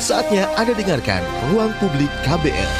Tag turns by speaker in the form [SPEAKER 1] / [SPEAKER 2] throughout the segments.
[SPEAKER 1] Saatnya Anda dengarkan Ruang Publik KBR.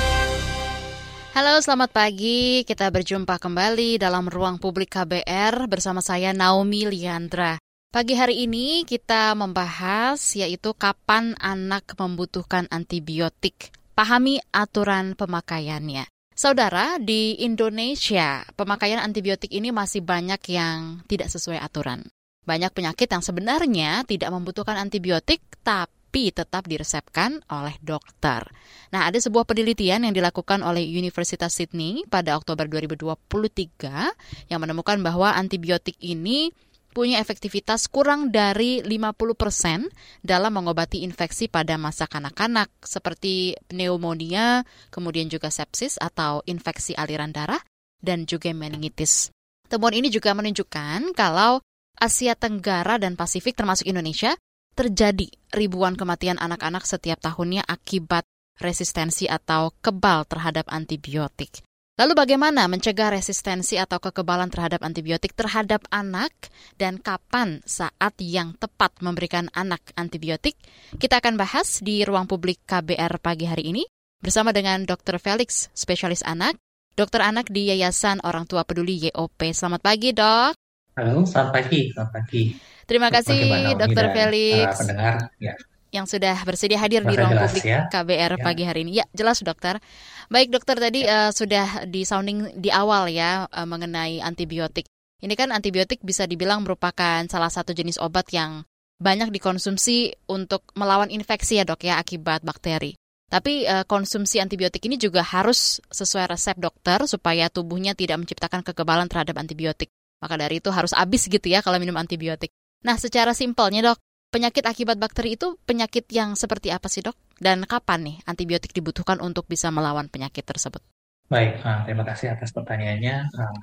[SPEAKER 2] Halo, selamat pagi. Kita berjumpa kembali dalam Ruang Publik KBR bersama saya Naomi Liandra. Pagi hari ini kita membahas yaitu kapan anak membutuhkan antibiotik. Pahami aturan pemakaiannya. Saudara, di Indonesia pemakaian antibiotik ini masih banyak yang tidak sesuai aturan. Banyak penyakit yang sebenarnya tidak membutuhkan antibiotik, tapi tapi tetap diresepkan oleh dokter. Nah, ada sebuah penelitian yang dilakukan oleh Universitas Sydney pada Oktober 2023 yang menemukan bahwa antibiotik ini punya efektivitas kurang dari 50% dalam mengobati infeksi pada masa kanak-kanak seperti pneumonia, kemudian juga sepsis atau infeksi aliran darah, dan juga meningitis. Temuan ini juga menunjukkan kalau Asia Tenggara dan Pasifik termasuk Indonesia terjadi ribuan kematian anak-anak setiap tahunnya akibat resistensi atau kebal terhadap antibiotik. Lalu bagaimana mencegah resistensi atau kekebalan terhadap antibiotik terhadap anak dan kapan saat yang tepat memberikan anak antibiotik? Kita akan bahas di ruang publik KBR pagi hari ini bersama dengan Dr. Felix, spesialis anak, dokter anak di Yayasan Orang Tua Peduli YOP. Selamat pagi, Dok.
[SPEAKER 3] Halo, selamat pagi. Selamat pagi.
[SPEAKER 2] Terima kasih Dr. Felix.
[SPEAKER 3] pendengar, ya.
[SPEAKER 2] Yang sudah bersedia hadir di ruang publik ya? KBR ya. pagi hari ini. Ya, jelas dokter. Baik dokter tadi ya. uh, sudah di sounding di awal ya uh, mengenai antibiotik. Ini kan antibiotik bisa dibilang merupakan salah satu jenis obat yang banyak dikonsumsi untuk melawan infeksi ya dok ya akibat bakteri. Tapi uh, konsumsi antibiotik ini juga harus sesuai resep dokter supaya tubuhnya tidak menciptakan kekebalan terhadap antibiotik. Maka dari itu harus habis gitu ya kalau minum antibiotik. Nah, secara simpelnya dok, penyakit akibat bakteri itu penyakit yang seperti apa sih dok? Dan kapan nih antibiotik dibutuhkan untuk bisa melawan penyakit tersebut?
[SPEAKER 3] Baik, uh, terima kasih atas pertanyaannya. Uh,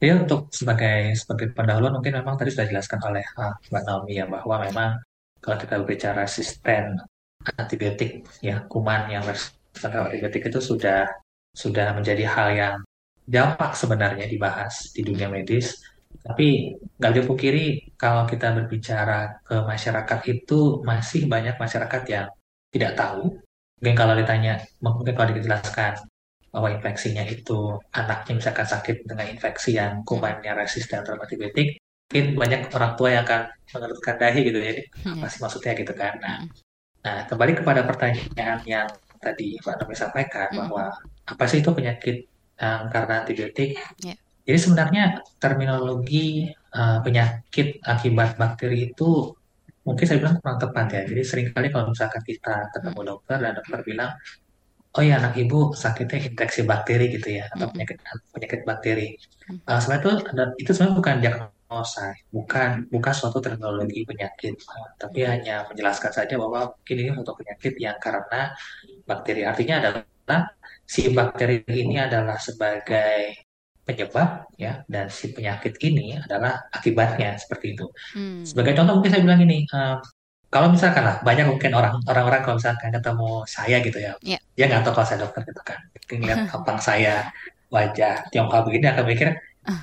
[SPEAKER 3] ya untuk sebagai sebagai pendahuluan mungkin memang tadi sudah dijelaskan oleh uh, Mbak Naomi ya bahwa memang kalau kita berbicara resisten antibiotik ya kuman yang resisten antibiotik itu sudah sudah menjadi hal yang dampak sebenarnya dibahas di dunia medis tapi nggak dipungkiri kalau kita berbicara ke masyarakat itu masih banyak masyarakat yang tidak tahu. Mungkin kalau ditanya, mungkin kalau dijelaskan bahwa infeksinya itu anaknya misalkan sakit dengan infeksi yang kumannya resisten terhadap antibiotik, mungkin banyak orang tua yang akan mengerutkan dahi gitu ya, apa sih maksudnya gitu kan. Nah, nah kembali kepada pertanyaan yang tadi Pak Nomi sampaikan bahwa apa sih itu penyakit um, karena antibiotik? Yeah. Jadi sebenarnya terminologi uh, penyakit akibat bakteri itu mungkin saya bilang kurang tepat ya. Jadi sering kali kalau misalkan kita ketemu dokter dan dokter bilang, oh ya anak ibu sakitnya infeksi bakteri gitu ya atau penyakit penyakit bakteri. Uh, sebenarnya itu itu sebenarnya bukan diagnosa, bukan bukan suatu terminologi penyakit, uh, tapi hanya menjelaskan saja bahwa mungkin ini suatu penyakit yang karena bakteri. Artinya adalah si bakteri ini adalah sebagai penyebab ya dan si penyakit ini adalah akibatnya seperti itu. Hmm. Sebagai contoh mungkin saya bilang ini uh, kalau misalkan lah banyak mungkin orang orang-orang kalau misalkan ketemu saya gitu ya, yeah. dia nggak tahu kalau saya dokter gitu kan, lihat tampang saya wajah Tiongkok begini akan mikir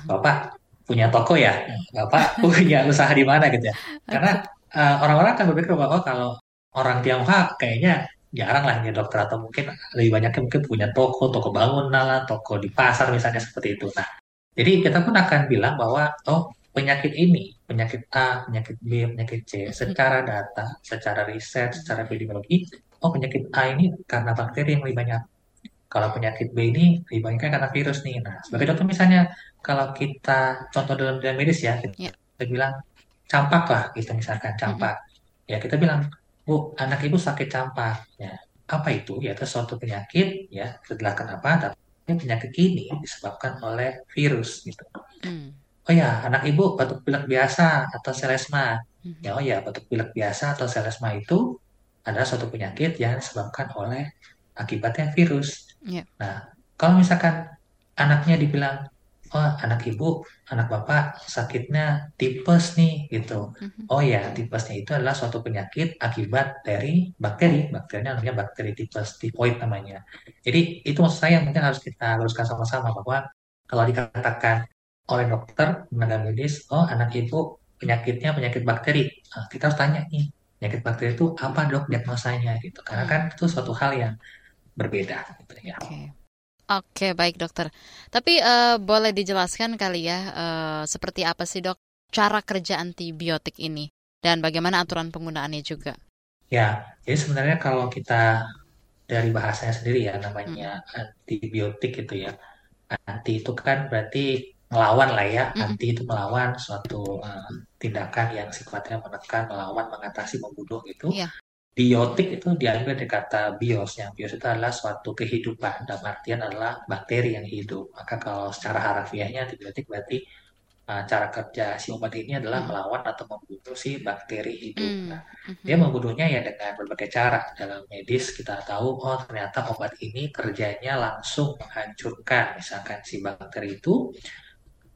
[SPEAKER 3] bapak punya toko ya, bapak punya usaha di mana gitu ya, karena uh, orang-orang akan berpikir bahwa kalau orang Tiongkok kayaknya jarang lah ya dokter atau mungkin lebih banyaknya mungkin punya toko, toko bangunan toko di pasar misalnya seperti itu. Nah, jadi kita pun akan bilang bahwa oh penyakit ini, penyakit A, penyakit B, penyakit C, secara data, secara riset, secara epidemiologi, oh penyakit A ini karena bakteri yang lebih banyak. Kalau penyakit B ini lebih banyak karena virus nih. Nah, sebagai contoh misalnya kalau kita contoh dalam dunia medis ya, kita, yeah. bilang campak lah, gitu misalkan campak. Mm -hmm. Ya kita bilang Bu, anak ibu sakit campak. Ya, apa itu? Ya, itu suatu penyakit, ya, setelah kenapa, tapi penyakit ini disebabkan oleh virus, gitu. Hmm. Oh ya, anak ibu batuk pilek biasa atau selesma. Hmm. Ya, oh ya, batuk pilek biasa atau selesma itu adalah suatu penyakit yang disebabkan oleh akibatnya virus. Yeah. Nah, kalau misalkan anaknya dibilang oh anak ibu, anak bapak sakitnya tipes nih gitu. Mm-hmm. Oh ya, tipesnya itu adalah suatu penyakit akibat dari bakteri. Bakterinya namanya bakteri tipes, tipoid namanya. Jadi itu maksud saya mungkin harus kita luruskan sama-sama bahwa kalau dikatakan oleh dokter tenaga medis, oh anak ibu penyakitnya penyakit bakteri. Nah, kita harus tanya nih, penyakit bakteri itu apa dok diagnosanya gitu. Karena kan itu suatu hal yang berbeda gitu ya.
[SPEAKER 2] Oke. Oke, baik dokter. Tapi eh, boleh dijelaskan kali ya, eh, seperti apa sih dok cara kerja antibiotik ini dan bagaimana aturan penggunaannya juga?
[SPEAKER 3] Ya, jadi sebenarnya kalau kita dari bahasanya sendiri ya
[SPEAKER 2] Hmm.
[SPEAKER 3] namanya antibiotik gitu ya. Anti itu kan berarti melawan lah ya.
[SPEAKER 2] Mm-mm.
[SPEAKER 3] Anti itu melawan suatu eh, tindakan yang sifatnya menekan, melawan, mengatasi, membunuh gitu.
[SPEAKER 2] Iya.
[SPEAKER 3] Biotik itu diambil dari kata bios, yang bios itu adalah suatu kehidupan, dalam artian adalah bakteri yang hidup. Maka kalau secara harafiahnya antibiotik berarti uh, cara kerja si obat ini adalah
[SPEAKER 2] Hmm.
[SPEAKER 3] melawan atau membunuh si bakteri hidup.
[SPEAKER 2] Hmm.
[SPEAKER 3] Nah,
[SPEAKER 2] Mhm.
[SPEAKER 3] dia membunuhnya ya dengan berbagai cara. Dalam medis kita tahu, oh ternyata obat ini kerjanya langsung menghancurkan misalkan si bakteri itu,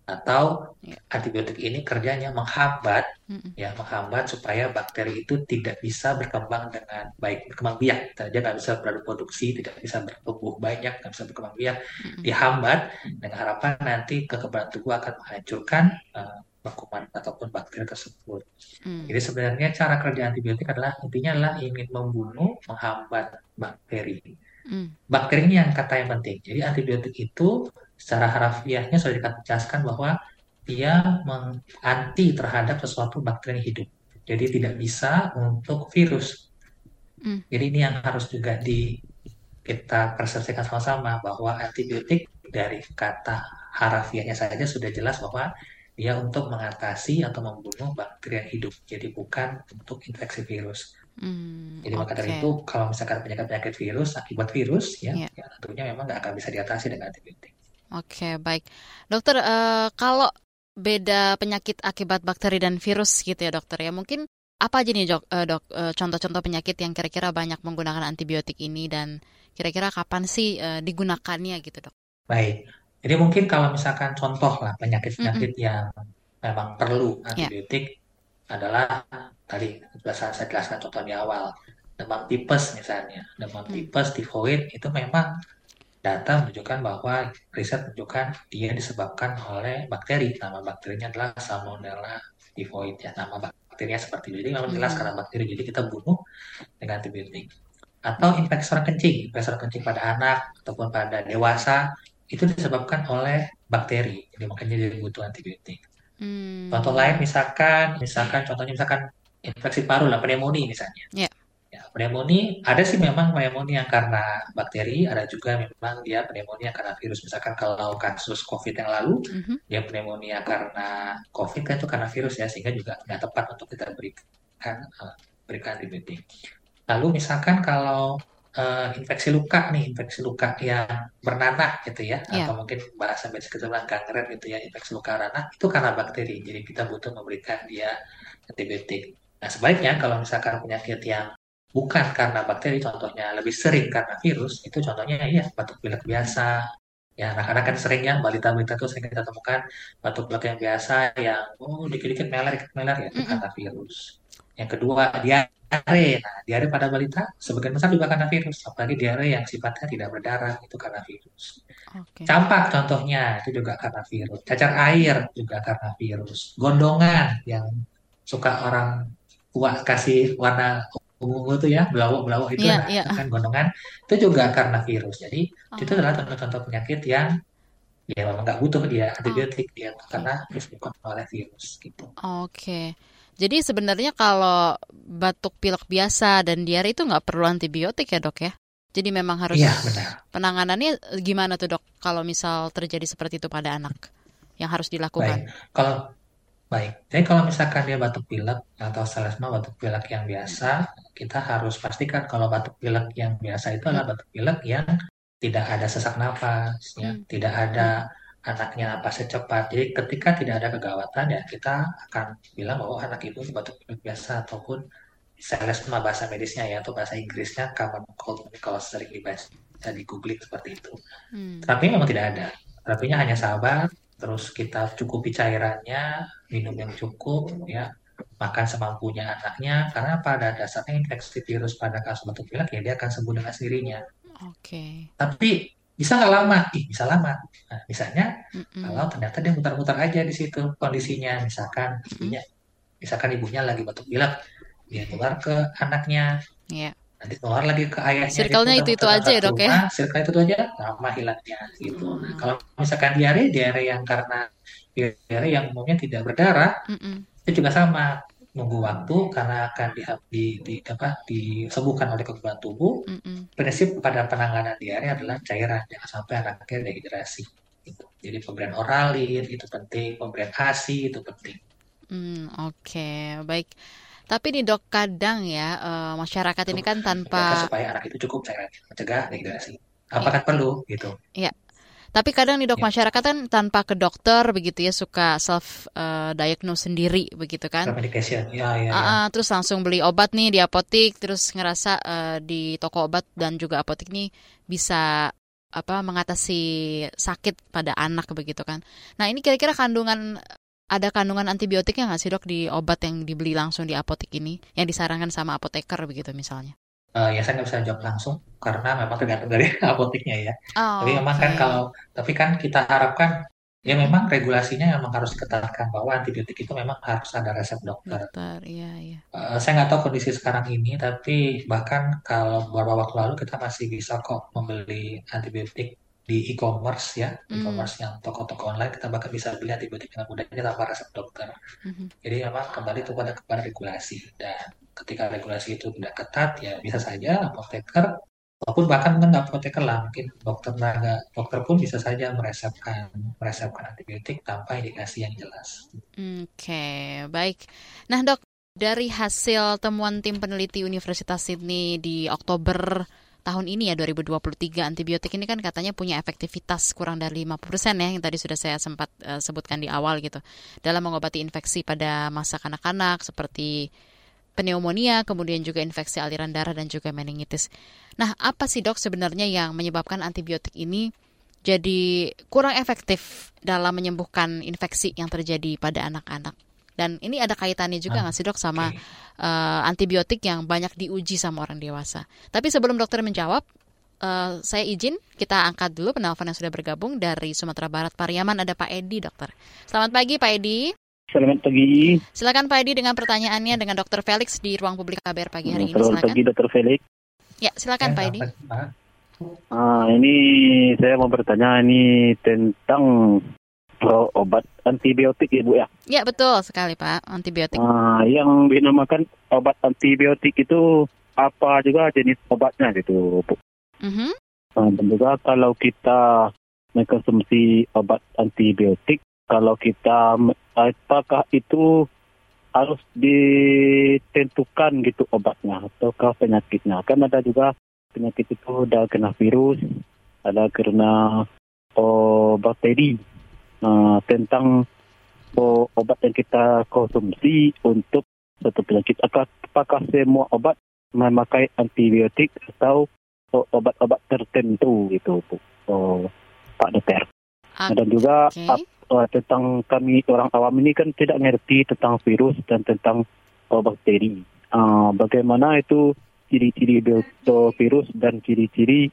[SPEAKER 3] atau
[SPEAKER 2] Ya.
[SPEAKER 3] antibiotik ini kerjanya menghambat
[SPEAKER 2] Mm-mm.
[SPEAKER 3] ya menghambat supaya bakteri itu tidak bisa berkembang dengan baik berkembang biak dia nggak bisa berproduksi tidak bisa bertumbuh banyak nggak bisa berkembang biak
[SPEAKER 2] Mm-mm.
[SPEAKER 3] dihambat dengan harapan nanti kekebalan tubuh akan menghancurkan uh, kuman ataupun bakteri tersebut
[SPEAKER 2] Hmm.
[SPEAKER 3] jadi sebenarnya cara kerja antibiotik adalah intinya adalah ingin membunuh menghambat bakteri
[SPEAKER 2] Hmm.
[SPEAKER 3] bakteri ini yang kata yang penting jadi antibiotik itu secara harafiahnya sudah dijelaskan bahwa dia anti terhadap sesuatu bakteri yang hidup. Jadi tidak bisa untuk virus.
[SPEAKER 2] Hmm.
[SPEAKER 3] Jadi ini yang harus juga di kita persepsikan sama-sama bahwa antibiotik dari kata harafiahnya saja sudah jelas bahwa dia untuk mengatasi atau membunuh bakteri yang hidup. Jadi bukan untuk infeksi virus.
[SPEAKER 2] Hmm,
[SPEAKER 3] Jadi maka dari
[SPEAKER 2] oke.
[SPEAKER 3] itu kalau misalkan penyakit-penyakit virus akibat virus ya,
[SPEAKER 2] Iya.
[SPEAKER 3] ya tentunya memang nggak akan bisa diatasi dengan antibiotik.
[SPEAKER 2] Oke, baik. Dokter, eh, kalau beda penyakit akibat bakteri dan virus gitu ya dokter ya, mungkin apa aja nih dok, eh, dok eh, contoh-contoh penyakit yang kira-kira banyak menggunakan antibiotik ini dan kira-kira kapan sih eh, digunakannya gitu dok?
[SPEAKER 3] Baik, jadi mungkin kalau misalkan contoh lah penyakit-penyakit yang memang perlu
[SPEAKER 2] Ya.
[SPEAKER 3] antibiotik adalah tadi sudah saya jelaskan contoh di awal, demam tipes misalnya, demam
[SPEAKER 2] Hmm.
[SPEAKER 3] tipes, tifoid itu memang data menunjukkan bahwa riset menunjukkan dia disebabkan oleh bakteri. Nama bakterinya adalah Salmonella typhoid ya. Nama bakterinya seperti itu. Jadi memang jelas
[SPEAKER 2] Mhm.
[SPEAKER 3] karena bakteri. Jadi kita bunuh dengan antibiotik. Atau infeksi saluran kencing, infeksi saluran kencing pada anak ataupun pada dewasa itu disebabkan oleh bakteri. Jadi makanya dia butuh antibiotik.
[SPEAKER 2] Hmm.
[SPEAKER 3] Contoh lain misalkan, misalkan contohnya misalkan infeksi paru lah, pneumonia misalnya.
[SPEAKER 2] Ya.
[SPEAKER 3] Pneumonia ada sih memang pneumonia yang karena bakteri, ada juga memang dia pneumonia karena virus. Misalkan kalau kasus COVID yang lalu,
[SPEAKER 2] Mhm.
[SPEAKER 3] dia pneumonia karena COVID kan itu karena virus ya, sehingga juga nggak tepat untuk kita berikan uh, berikan antibiotik. Lalu misalkan kalau uh, infeksi luka nih, infeksi luka yang bernanah gitu ya,
[SPEAKER 2] Ya.
[SPEAKER 3] atau mungkin bahasa medis kita bilang gangren gitu ya, infeksi luka ranah itu karena bakteri. Jadi kita butuh memberikan dia antibiotik. Nah sebaliknya kalau misalkan penyakit yang bukan karena bakteri, contohnya lebih sering karena virus, itu contohnya ya batuk pilek biasa. Ya, anak-anak kan sering ya, balita-balita itu sering kita temukan batuk pilek yang biasa, yang oh dikit-dikit meler, dikit meler ya, itu karena virus. Yang kedua, diare. Nah, diare pada balita sebagian besar juga karena virus, apalagi diare yang sifatnya tidak berdarah, itu karena virus.
[SPEAKER 2] Oke.
[SPEAKER 3] Campak contohnya, itu juga karena virus. Cacar air juga karena virus. Gondongan yang suka orang tua kasih warna ungu itu ya, belau-belau itu nah,
[SPEAKER 2] iya.
[SPEAKER 3] itu kan gondongan itu juga karena virus. Jadi itu
[SPEAKER 2] Oh,
[SPEAKER 3] adalah contoh-contoh penyakit yang ya memang nggak butuh dia
[SPEAKER 2] Oh.
[SPEAKER 3] antibiotik dia karena disebabkan oleh virus gitu.
[SPEAKER 2] Oke. Jadi sebenarnya kalau batuk pilek biasa dan diare itu nggak perlu antibiotik ya dok ya? Jadi memang harus
[SPEAKER 3] benar.
[SPEAKER 2] penanganannya gimana tuh dok kalau misal terjadi seperti itu pada anak yang harus dilakukan?
[SPEAKER 3] Baik. Kalau baik. Jadi kalau misalkan dia batuk pilek atau selesma batuk pilek yang biasa, kita harus pastikan kalau batuk pilek yang biasa itu adalah batuk pilek yang tidak ada sesak napas, ya,
[SPEAKER 2] Hmm.
[SPEAKER 3] tidak ada anaknya napasnya cepat. Jadi ketika tidak ada kegawatan ya kita akan bilang bahwa anak itu batuk pilek biasa ataupun selesma bahasa medisnya ya atau bahasa Inggrisnya common cold kalau sering dibaca di googling seperti itu.
[SPEAKER 2] Hmm.
[SPEAKER 3] Terapinya memang tidak ada. Terapinya hanya sabar, terus kita cukupi cairannya, minum yang cukup, ya, makan semampunya anaknya. Karena pada dasarnya infeksi virus pada kasus batuk pilek ya dia akan sembuh dengan sendirinya.
[SPEAKER 2] Oke.
[SPEAKER 3] Tapi bisa nggak lama? Ih, bisa lama. Nah, misalnya
[SPEAKER 2] Mm-mm.
[SPEAKER 3] kalau ternyata dia mutar-mutar aja di situ kondisinya, misalkan ibunya, misalkan ibunya lagi batuk pilek, dia tular ke anaknya,
[SPEAKER 2] Iya.
[SPEAKER 3] Nanti keluar lagi ke ayahnya.
[SPEAKER 2] Circle-nya
[SPEAKER 3] dia
[SPEAKER 2] itu-itu
[SPEAKER 3] muter-muter
[SPEAKER 2] aja ya, Dok, ya?
[SPEAKER 3] rumah, Circle itu aja lama hilangnya gitu. Nah,
[SPEAKER 2] Hmm.
[SPEAKER 3] kalau misalkan diare, diare yang karena diare yang umumnya tidak berdarah,
[SPEAKER 2] Mm-mm.
[SPEAKER 3] itu juga sama nunggu waktu karena akan di, di, di apa disembuhkan oleh kekebalan tubuh.
[SPEAKER 2] Mm-mm.
[SPEAKER 3] Prinsip pada penanganan diare adalah cairan, jangan sampai anaknya dehidrasi. Gitu. Jadi pemberian oralin itu penting, pemberian ASI itu penting.
[SPEAKER 2] Hmm, oke, baik. Tapi nih dok, kadang ya eh, masyarakat ini kan tanpa,
[SPEAKER 3] supaya anak itu cukup cairan, mencegah dehidrasi. Apakah perlu gitu?
[SPEAKER 2] ya. Tapi kadang nih dok,
[SPEAKER 3] Ya.
[SPEAKER 2] masyarakat kan tanpa ke dokter begitu ya suka self eh, diagnose sendiri begitu kan?
[SPEAKER 3] Medication, ya ya ya.
[SPEAKER 2] Terus langsung beli obat nih di apotik, terus ngerasa eh, di toko obat dan juga apotik nih bisa apa mengatasi sakit pada anak begitu kan. Nah ini kira-kira kandungan ada kandungan antibiotiknya nggak sih dok di obat yang dibeli langsung di apotik ini, yang disarankan sama apoteker begitu misalnya?
[SPEAKER 3] Eh, ya saya nggak bisa jawab langsung karena memang tergantung dari apoteknya ya.
[SPEAKER 2] Oh,
[SPEAKER 3] Tapi memang kan
[SPEAKER 2] oke.
[SPEAKER 3] kalau, tapi kan kita harapkan ya memang regulasinya memang harus diketatkan bahwa antibiotik itu memang harus ada resep dokter.
[SPEAKER 2] Dokter, iya iya.
[SPEAKER 3] Eh, saya nggak tahu kondisi sekarang ini, tapi bahkan kalau beberapa waktu lalu kita masih bisa kok membeli antibiotik di e-commerce ya,
[SPEAKER 2] Hmm,
[SPEAKER 3] e-commerce yang toko-toko online kita bahkan bisa beli antibiotik dengan mudahnya tanpa resep dokter.
[SPEAKER 2] mhm.
[SPEAKER 3] Jadi memang kembali itu pada kepada regulasi dan ketika regulasi itu tidak ketat ya bisa saja apoteker Walaupun bahkan nggak apoteker lah, mungkin dokter tenaga dokter pun bisa saja meresepkan meresepkan antibiotik tanpa indikasi yang jelas.
[SPEAKER 2] Oke, baik. Nah, Dok, dari hasil temuan tim peneliti Universitas Sydney di Oktober tahun ini ya 2023 antibiotik ini kan katanya punya efektivitas kurang dari 50% ya yang tadi sudah saya sempat eh, sebutkan di awal gitu dalam mengobati infeksi pada masa kanak-kanak seperti pneumonia, kemudian juga infeksi aliran darah dan juga meningitis. Nah, apa sih dok sebenarnya yang menyebabkan antibiotik ini jadi kurang efektif dalam menyembuhkan infeksi yang terjadi pada anak-anak? Dan ini ada kaitannya juga
[SPEAKER 3] Nah,
[SPEAKER 2] nggak sih dok sama
[SPEAKER 3] Oke.
[SPEAKER 2] eh, antibiotik yang banyak diuji sama orang dewasa? Tapi sebelum dokter menjawab, eh, saya izin kita angkat dulu penelpon yang sudah bergabung dari Sumatera Barat Pariaman ada Pak Edi dokter. Selamat pagi Pak Edi.
[SPEAKER 4] Selamat pagi.
[SPEAKER 2] Silakan Pak Edi dengan pertanyaannya dengan Dokter Felix di ruang publik KBR pagi hari ini.
[SPEAKER 4] Selamat
[SPEAKER 2] Silakan.
[SPEAKER 4] pagi, Dr. Felix.
[SPEAKER 2] Ya, silakan
[SPEAKER 3] Ya,
[SPEAKER 2] Pak Edi.
[SPEAKER 4] Ah, ini saya mau bertanya ini tentang oh, obat antibiotik, Ibu ya.
[SPEAKER 2] Ya, betul sekali Pak, antibiotik.
[SPEAKER 4] Ah, yang dinamakan obat antibiotik itu apa juga jenis obatnya gitu, Bu.
[SPEAKER 2] Mhm.
[SPEAKER 4] Ah, dan juga kalau kita mengkonsumsi obat antibiotik, kalau kita apakah itu harus ditentukan gitu obatnya ataukah penyakitnya kan ada juga penyakit itu ada kena virus ada karena oh, bakteri Nah, tentang oh, obat yang kita konsumsi untuk satu penyakit. Apakah, semua obat memakai antibiotik atau oh, obat-obat tertentu gitu Bu? Oh, Pak Dokter.
[SPEAKER 2] Ah,
[SPEAKER 4] dan juga uh, tentang kami orang awam ini kan tidak mengerti tentang virus dan tentang uh, bakteri. Uh, bagaimana itu ciri-ciri uh, virus dan ciri-ciri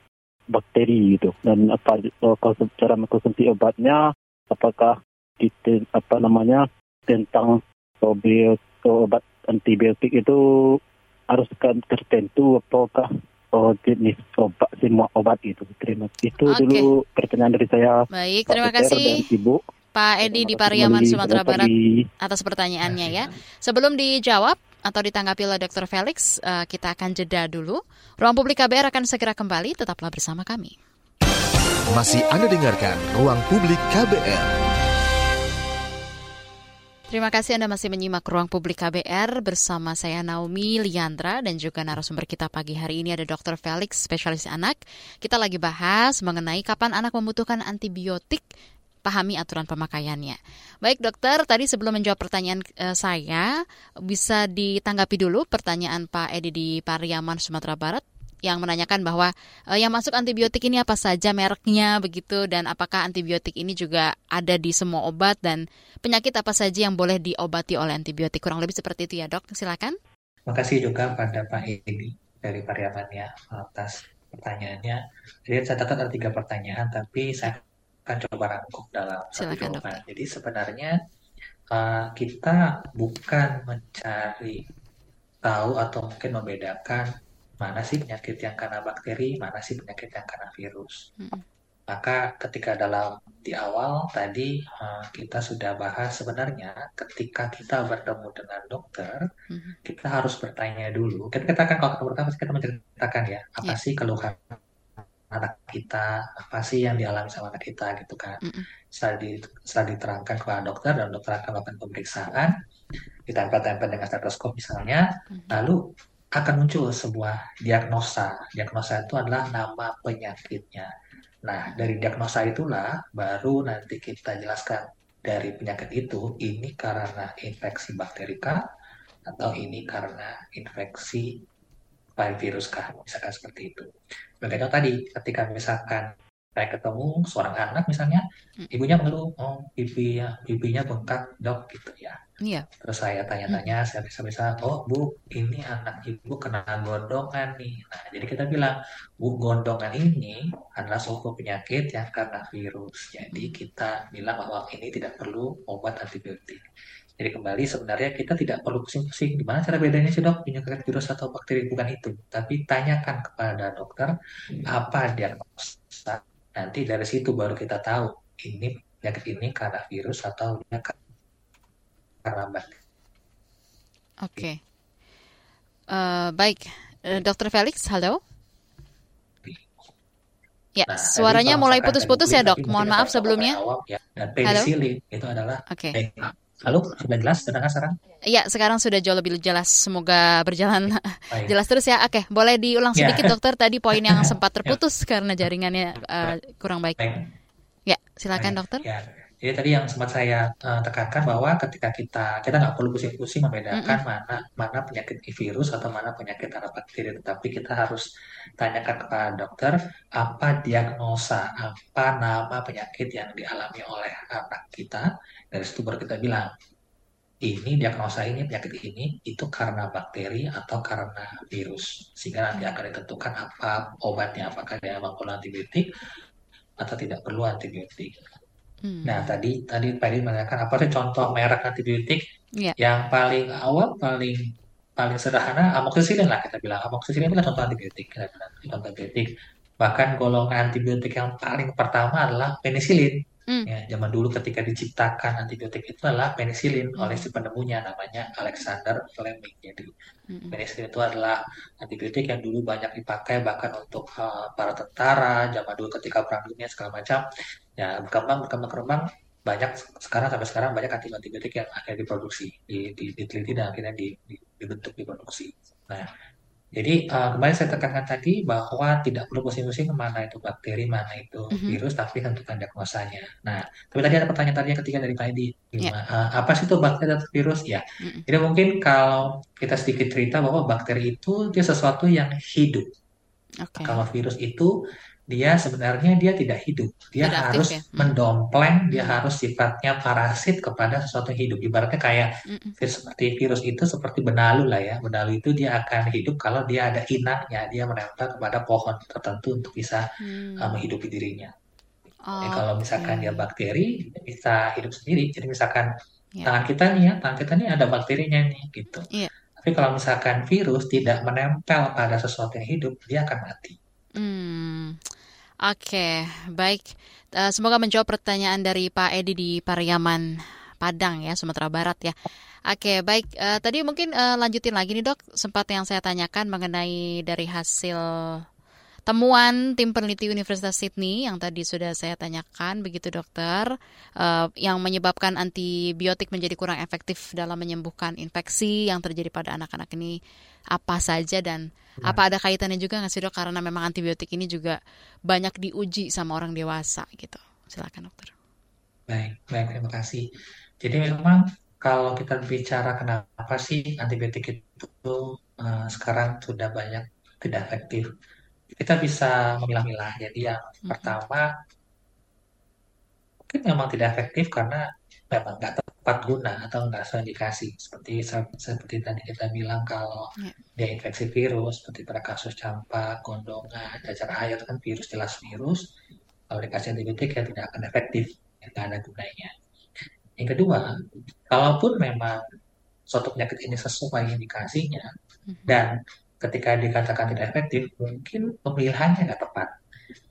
[SPEAKER 4] bakteri itu dan apa uh, konsum- cara mengkonsumsi obatnya apakah kita apa namanya tentang uh, obat antibiotik itu harus kan tertentu apakah oh, jenis obat semua obat itu terima itu
[SPEAKER 2] Oke.
[SPEAKER 4] dulu pertanyaan dari saya
[SPEAKER 2] Baik,
[SPEAKER 4] Pak
[SPEAKER 2] terima
[SPEAKER 4] dan
[SPEAKER 2] kasih
[SPEAKER 4] Ibu.
[SPEAKER 2] Pak Edi di
[SPEAKER 4] kasih
[SPEAKER 2] Pariaman. Sumatera Barat atas pertanyaannya ya.
[SPEAKER 3] Kasih, Pak.
[SPEAKER 2] Sebelum dijawab atau ditanggapi oleh Dr. Felix, eh, kita akan jeda dulu. Ruang Publik KBR akan segera kembali, tetaplah bersama kami.
[SPEAKER 1] Masih Anda dengarkan Ruang Publik KBR.
[SPEAKER 2] Terima kasih Anda masih menyimak Ruang Publik KBR bersama saya Naomi Liandra dan juga narasumber kita pagi hari ini ada Dr. Felix, spesialis anak. Kita lagi bahas mengenai kapan anak membutuhkan antibiotik, pahami aturan pemakaiannya. Baik dokter, tadi sebelum menjawab pertanyaan eh, saya, bisa ditanggapi dulu pertanyaan Pak Edi di Pariaman, Sumatera Barat yang menanyakan bahwa eh, yang masuk antibiotik ini apa saja mereknya begitu dan apakah antibiotik ini juga ada di semua obat dan penyakit apa saja yang boleh diobati oleh antibiotik kurang lebih seperti itu ya dok silakan
[SPEAKER 3] Terima kasih juga pada Pak Edi dari Pariaman ya atas pertanyaannya. Jadi saya catat ada tiga pertanyaan, tapi saya akan coba rangkum dalam satu
[SPEAKER 2] Silakan,
[SPEAKER 3] jawaban. Jadi sebenarnya uh, kita bukan mencari tahu atau mungkin membedakan mana sih penyakit yang karena bakteri, mana sih penyakit yang karena virus.
[SPEAKER 2] Mm-mm.
[SPEAKER 3] Maka ketika dalam di awal tadi eh, kita sudah bahas sebenarnya ketika kita bertemu dengan dokter,
[SPEAKER 2] Mhm.
[SPEAKER 3] kita harus bertanya dulu. Kita, kita kan kalau ketemu dokter pasti kita menceritakan ya, apa
[SPEAKER 2] Iya.
[SPEAKER 3] sih keluhan anak kita, apa sih yang dialami sama anak kita gitu kan.
[SPEAKER 2] Mm-mm.
[SPEAKER 3] Setelah, di, setelah diterangkan kepada dokter dan dokter akan melakukan pemeriksaan, ditempel-tempel dengan stetoskop misalnya,
[SPEAKER 2] Mhm.
[SPEAKER 3] lalu akan muncul sebuah diagnosa. Diagnosa itu adalah nama penyakitnya. Nah, dari diagnosa itulah baru nanti kita jelaskan dari penyakit itu ini karena infeksi bakteri kah atau ini karena infeksi virus kah, misalkan seperti itu. Bagaimana tadi, ketika misalkan saya ketemu seorang anak misalnya,
[SPEAKER 2] Mm.
[SPEAKER 3] ibunya mengeluh, oh pipinya, pipinya bengkak dok gitu ya.
[SPEAKER 2] Iya.
[SPEAKER 3] Terus saya tanya-tanya, saya bisa-bisa, oh bu, ini anak ibu kena gondongan nih. Nah, jadi kita bilang, bu, gondongan ini adalah suatu penyakit yang karena virus. Jadi kita bilang bahwa ini tidak perlu obat antibiotik. Jadi kembali sebenarnya kita tidak perlu pusing-pusing gimana cara bedanya sih dok penyakit virus atau bakteri bukan itu. Tapi tanyakan kepada dokter apa diagnosa. Nanti dari situ baru kita tahu ini penyakit ini karena virus atau karena bakteri.
[SPEAKER 2] Oke. Eh, baik, Eh, Dokter Felix, halo. Ya,
[SPEAKER 3] Nah,
[SPEAKER 2] suaranya mulai putus-putus ya dok. Mohon maaf sebelumnya.
[SPEAKER 3] awal, ya. Dan penicillin itu adalah
[SPEAKER 2] Oke.
[SPEAKER 3] eh, halo sudah jelas sudah sekarang?
[SPEAKER 2] Ya, sekarang sudah jauh lebih jelas. Semoga berjalan
[SPEAKER 3] Baik.
[SPEAKER 2] jelas terus ya. Oke, boleh diulang
[SPEAKER 3] Ya.
[SPEAKER 2] sedikit dokter tadi poin yang sempat terputus karena jaringannya eh, kurang baik.
[SPEAKER 3] Baik.
[SPEAKER 2] Ya, silakan
[SPEAKER 3] Baik.
[SPEAKER 2] dokter.
[SPEAKER 3] Ya, jadi tadi yang sempat saya eh, tekankan bahwa ketika kita kita nggak perlu pusing-pusing membedakan mana mana penyakit virus atau mana penyakit karena bakteri, tetapi kita harus tanyakan kepada dokter apa diagnosa, apa nama penyakit yang dialami oleh anak kita. Dari situ baru kita bilang ini diagnosa ini penyakit ini itu karena bakteri atau karena virus, sehingga nanti akan ditentukan apa obatnya, apakah dia memang perlu antibiotik atau tidak perlu antibiotik.
[SPEAKER 2] Hmm.
[SPEAKER 3] Nah, tadi tadi Pak Edi menanyakan apa sih contoh merek antibiotik
[SPEAKER 2] Iya.
[SPEAKER 3] yang paling awal, paling paling sederhana amoxicillin lah kita bilang. Amoxicillin itu contoh antibiotik, kita bilang contoh antibiotik. Bahkan golongan antibiotik yang paling pertama adalah penicillin.
[SPEAKER 2] Hmm.
[SPEAKER 3] Ya, zaman dulu ketika diciptakan antibiotik itu adalah penicillin
[SPEAKER 2] Hmm.
[SPEAKER 3] oleh si penemunya namanya Alexander Fleming. Jadi
[SPEAKER 2] Mm-mm.
[SPEAKER 3] penicillin itu adalah antibiotik yang dulu banyak dipakai bahkan untuk uh, para tentara zaman dulu ketika perang dunia segala macam ya berkembang berkembang berkembang banyak sekarang sampai sekarang banyak antibiotik yang akhirnya diproduksi di, di- diteliti dan akhirnya di- di- dibentuk diproduksi nah jadi uh, kembali saya tekankan tadi bahwa tidak perlu pusing-pusing mana itu bakteri mana itu
[SPEAKER 2] Mhm.
[SPEAKER 3] virus tapi tentukan diagnosanya nah tapi tadi ada pertanyaan tadi yang ketiga dari Pak Edi
[SPEAKER 2] Ya.
[SPEAKER 3] gimana uh, apa sih itu bakteri atau virus ya
[SPEAKER 2] Mm-mm.
[SPEAKER 3] jadi mungkin kalau kita sedikit cerita bahwa bakteri itu dia sesuatu yang hidup.
[SPEAKER 2] Oke.
[SPEAKER 3] Kalau virus itu dia sebenarnya dia tidak hidup. Dia
[SPEAKER 2] Tidak aktif
[SPEAKER 3] harus
[SPEAKER 2] ya? Hmm.
[SPEAKER 3] mendompleng, dia
[SPEAKER 2] Hmm.
[SPEAKER 3] harus sifatnya parasit kepada sesuatu yang hidup. Ibaratnya kayak virus seperti virus itu seperti benalu lah ya. Benalu itu dia akan hidup kalau dia ada inangnya, dia menempel kepada pohon tertentu untuk bisa
[SPEAKER 2] Hmm.
[SPEAKER 3] uh, menghidupi dirinya. Ya,
[SPEAKER 2] Oke.
[SPEAKER 3] kalau misalkan dia bakteri, dia bisa hidup sendiri. Jadi misalkan
[SPEAKER 2] Ya.
[SPEAKER 3] tangan kita nih ya, tangan kita nih ada bakterinya nih gitu.
[SPEAKER 2] Iya.
[SPEAKER 3] Tapi kalau misalkan virus tidak menempel pada sesuatu yang hidup, dia akan mati.
[SPEAKER 2] Hmm, oke, baik. Eh, semoga menjawab pertanyaan dari Pak Edi di Pariaman, Padang ya, Sumatera Barat ya. Oke, baik. Eh, tadi mungkin eh, lanjutin lagi nih dok, sempat yang saya tanyakan mengenai dari hasil temuan tim peneliti Universitas Sydney yang tadi sudah saya tanyakan, begitu dokter, yang menyebabkan antibiotik menjadi kurang efektif dalam menyembuhkan infeksi yang terjadi pada anak-anak ini apa saja dan apa ada kaitannya juga nggak sih dok karena memang antibiotik ini juga banyak diuji sama orang dewasa gitu. Silakan dokter.
[SPEAKER 3] Baik, baik, terima kasih. Jadi memang kalau kita bicara kenapa sih antibiotik itu eh, sekarang sudah banyak tidak efektif, kita bisa memilah-milah. Jadi yang
[SPEAKER 2] Mhm.
[SPEAKER 3] pertama mungkin memang tidak efektif karena memang nggak tepat guna atau nggak sesuai indikasi. Seperti seperti tadi kita bilang kalau
[SPEAKER 2] Ya.
[SPEAKER 3] dia infeksi virus, seperti pada kasus campak, gondongan, cacar air itu kan virus jelas virus. Kalau dikasih antibiotik ya tidak akan efektif, ya, nggak ada gunanya. Yang kedua, kalaupun memang suatu penyakit ini sesuai indikasinya, Dan ketika dikatakan tidak efektif, mungkin pemilihannya nggak tepat.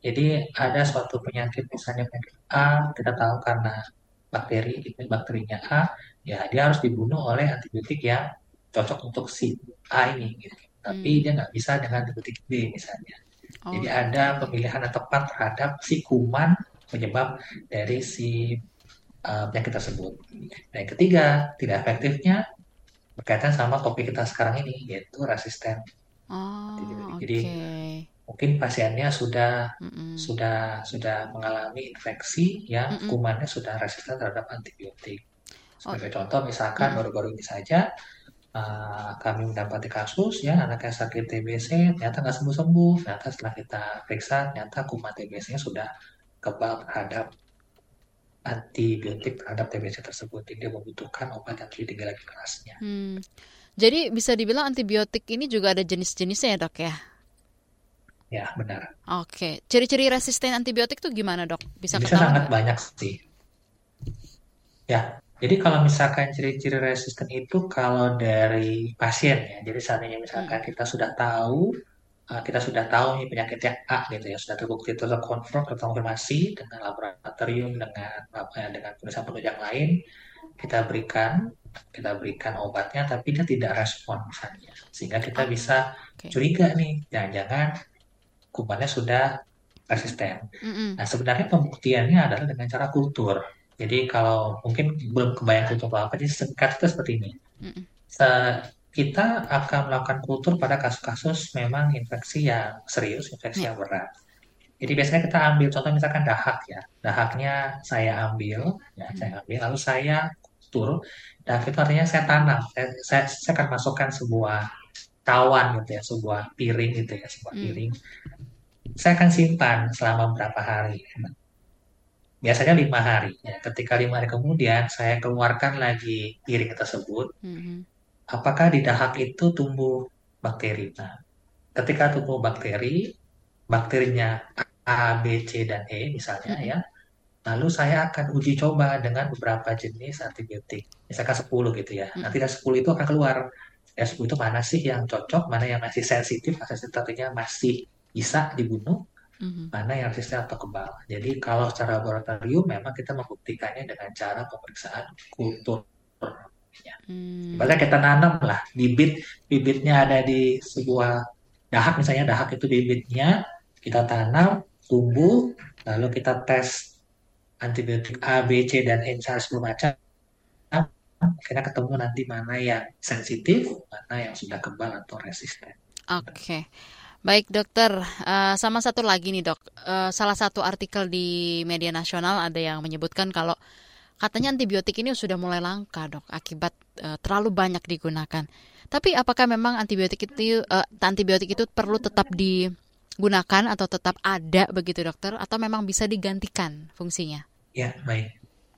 [SPEAKER 3] Jadi ada suatu penyakit, misalnya penyakit A, kita tahu karena bakteri, ini bakterinya A, ya dia harus dibunuh oleh antibiotik yang cocok untuk si A ini. Gitu. Tapi
[SPEAKER 2] Hmm.
[SPEAKER 3] dia nggak bisa dengan antibiotik B misalnya.
[SPEAKER 2] Oh,
[SPEAKER 3] Jadi ada pemilihan yang tepat terhadap si kuman penyebab dari si uh, penyakit tersebut. Dan yang ketiga, tidak efektifnya berkaitan sama topik kita sekarang ini, yaitu resisten
[SPEAKER 2] oh,
[SPEAKER 3] antibiotik.
[SPEAKER 2] oke.
[SPEAKER 3] Jadi mungkin pasiennya sudah
[SPEAKER 2] Mm-mm.
[SPEAKER 3] sudah sudah mengalami infeksi yang
[SPEAKER 2] Mm-mm.
[SPEAKER 3] kumannya sudah resisten terhadap antibiotik. Sebagai contoh, misalkan
[SPEAKER 2] Mm-mm.
[SPEAKER 3] baru-baru ini saja uh, kami mendapati kasus ya anaknya sakit TBC ternyata nggak sembuh-sembuh. Ternyata setelah kita periksa, ternyata kuman TBC-nya sudah kebal terhadap antibiotik terhadap TBC tersebut. Jadi dia membutuhkan obat yang lebih tinggi lagi kerasnya.
[SPEAKER 2] Hmm. Jadi bisa dibilang antibiotik ini juga ada jenis-jenisnya ya dok ya?
[SPEAKER 3] Ya, benar.
[SPEAKER 2] Oke, ciri-ciri resisten antibiotik itu gimana dok? Bisa
[SPEAKER 3] Bisa
[SPEAKER 2] ketahuan
[SPEAKER 3] sangat banyak sih. Ya, jadi kalau misalkan ciri-ciri resisten itu kalau dari pasien ya, jadi seandainya misalkan kita sudah tahu, uh, kita sudah tahu nih penyakitnya A gitu ya, sudah terbukti terkonfirm, terkonfirmasi dengan laboratorium, dengan apa ya, dengan penelitian-penelitian lain, kita berikan, kita berikan obatnya, tapi dia tidak respon misalnya, sehingga kita bisa
[SPEAKER 2] Oke.
[SPEAKER 3] curiga nih, jangan-jangan kumannya sudah resisten.
[SPEAKER 2] Mm-mm.
[SPEAKER 3] Nah, sebenarnya pembuktiannya adalah dengan cara kultur. Jadi kalau mungkin belum kebayang kultur apa, jadi singkat itu seperti ini.
[SPEAKER 2] Mm-mm.
[SPEAKER 3] Se- kita akan melakukan kultur pada kasus-kasus memang infeksi yang serius, infeksi
[SPEAKER 2] Ya.
[SPEAKER 3] yang berat. Jadi biasanya kita ambil contoh misalkan dahak ya. Dahaknya saya ambil, ya saya ambil, lalu saya kultur. Dahak itu artinya saya tanam. Saya, saya, saya akan masukkan sebuah cawan gitu ya, sebuah piring gitu ya, sebuah
[SPEAKER 2] Hmm.
[SPEAKER 3] piring. Saya akan simpan selama berapa hari. Biasanya lima hari. Ya. Ketika lima hari kemudian saya keluarkan lagi piring tersebut,
[SPEAKER 2] Mhm.
[SPEAKER 3] apakah di dahak itu tumbuh bakteri? Nah, ketika tumbuh bakteri, bakterinya A, B, C, dan E misalnya
[SPEAKER 2] Mm-mm.
[SPEAKER 3] ya, lalu saya akan uji coba dengan beberapa jenis antibiotik, misalkan 10 gitu ya.
[SPEAKER 2] Mm.
[SPEAKER 3] Nanti dari 10 itu akan keluar, dari 10 itu mana sih yang cocok, mana yang masih sensitif, sensitif artinya masih bisa dibunuh,
[SPEAKER 2] Mhm.
[SPEAKER 3] mana yang resisten atau kebal. Jadi kalau secara laboratorium memang kita membuktikannya dengan cara pemeriksaan kultur.
[SPEAKER 2] Hmm.
[SPEAKER 3] Ibaratnya kita nanam lah bibit, bibitnya ada di sebuah dahak misalnya dahak itu bibitnya kita tanam, tumbuh, lalu kita tes antibiotik A, B, C dan E misalnya 10 macam. Akhirnya ketemu nanti mana yang sensitif, mana yang sudah kebal atau resisten.
[SPEAKER 2] Oke. Baik dokter, Eh, sama satu lagi nih dok, Eh, salah satu artikel di media nasional ada yang menyebutkan kalau katanya antibiotik ini sudah mulai langka dok akibat eh, terlalu banyak digunakan. Tapi apakah memang antibiotik itu eh, antibiotik itu perlu tetap digunakan atau tetap ada begitu dokter atau memang bisa digantikan fungsinya?
[SPEAKER 3] Ya, baik.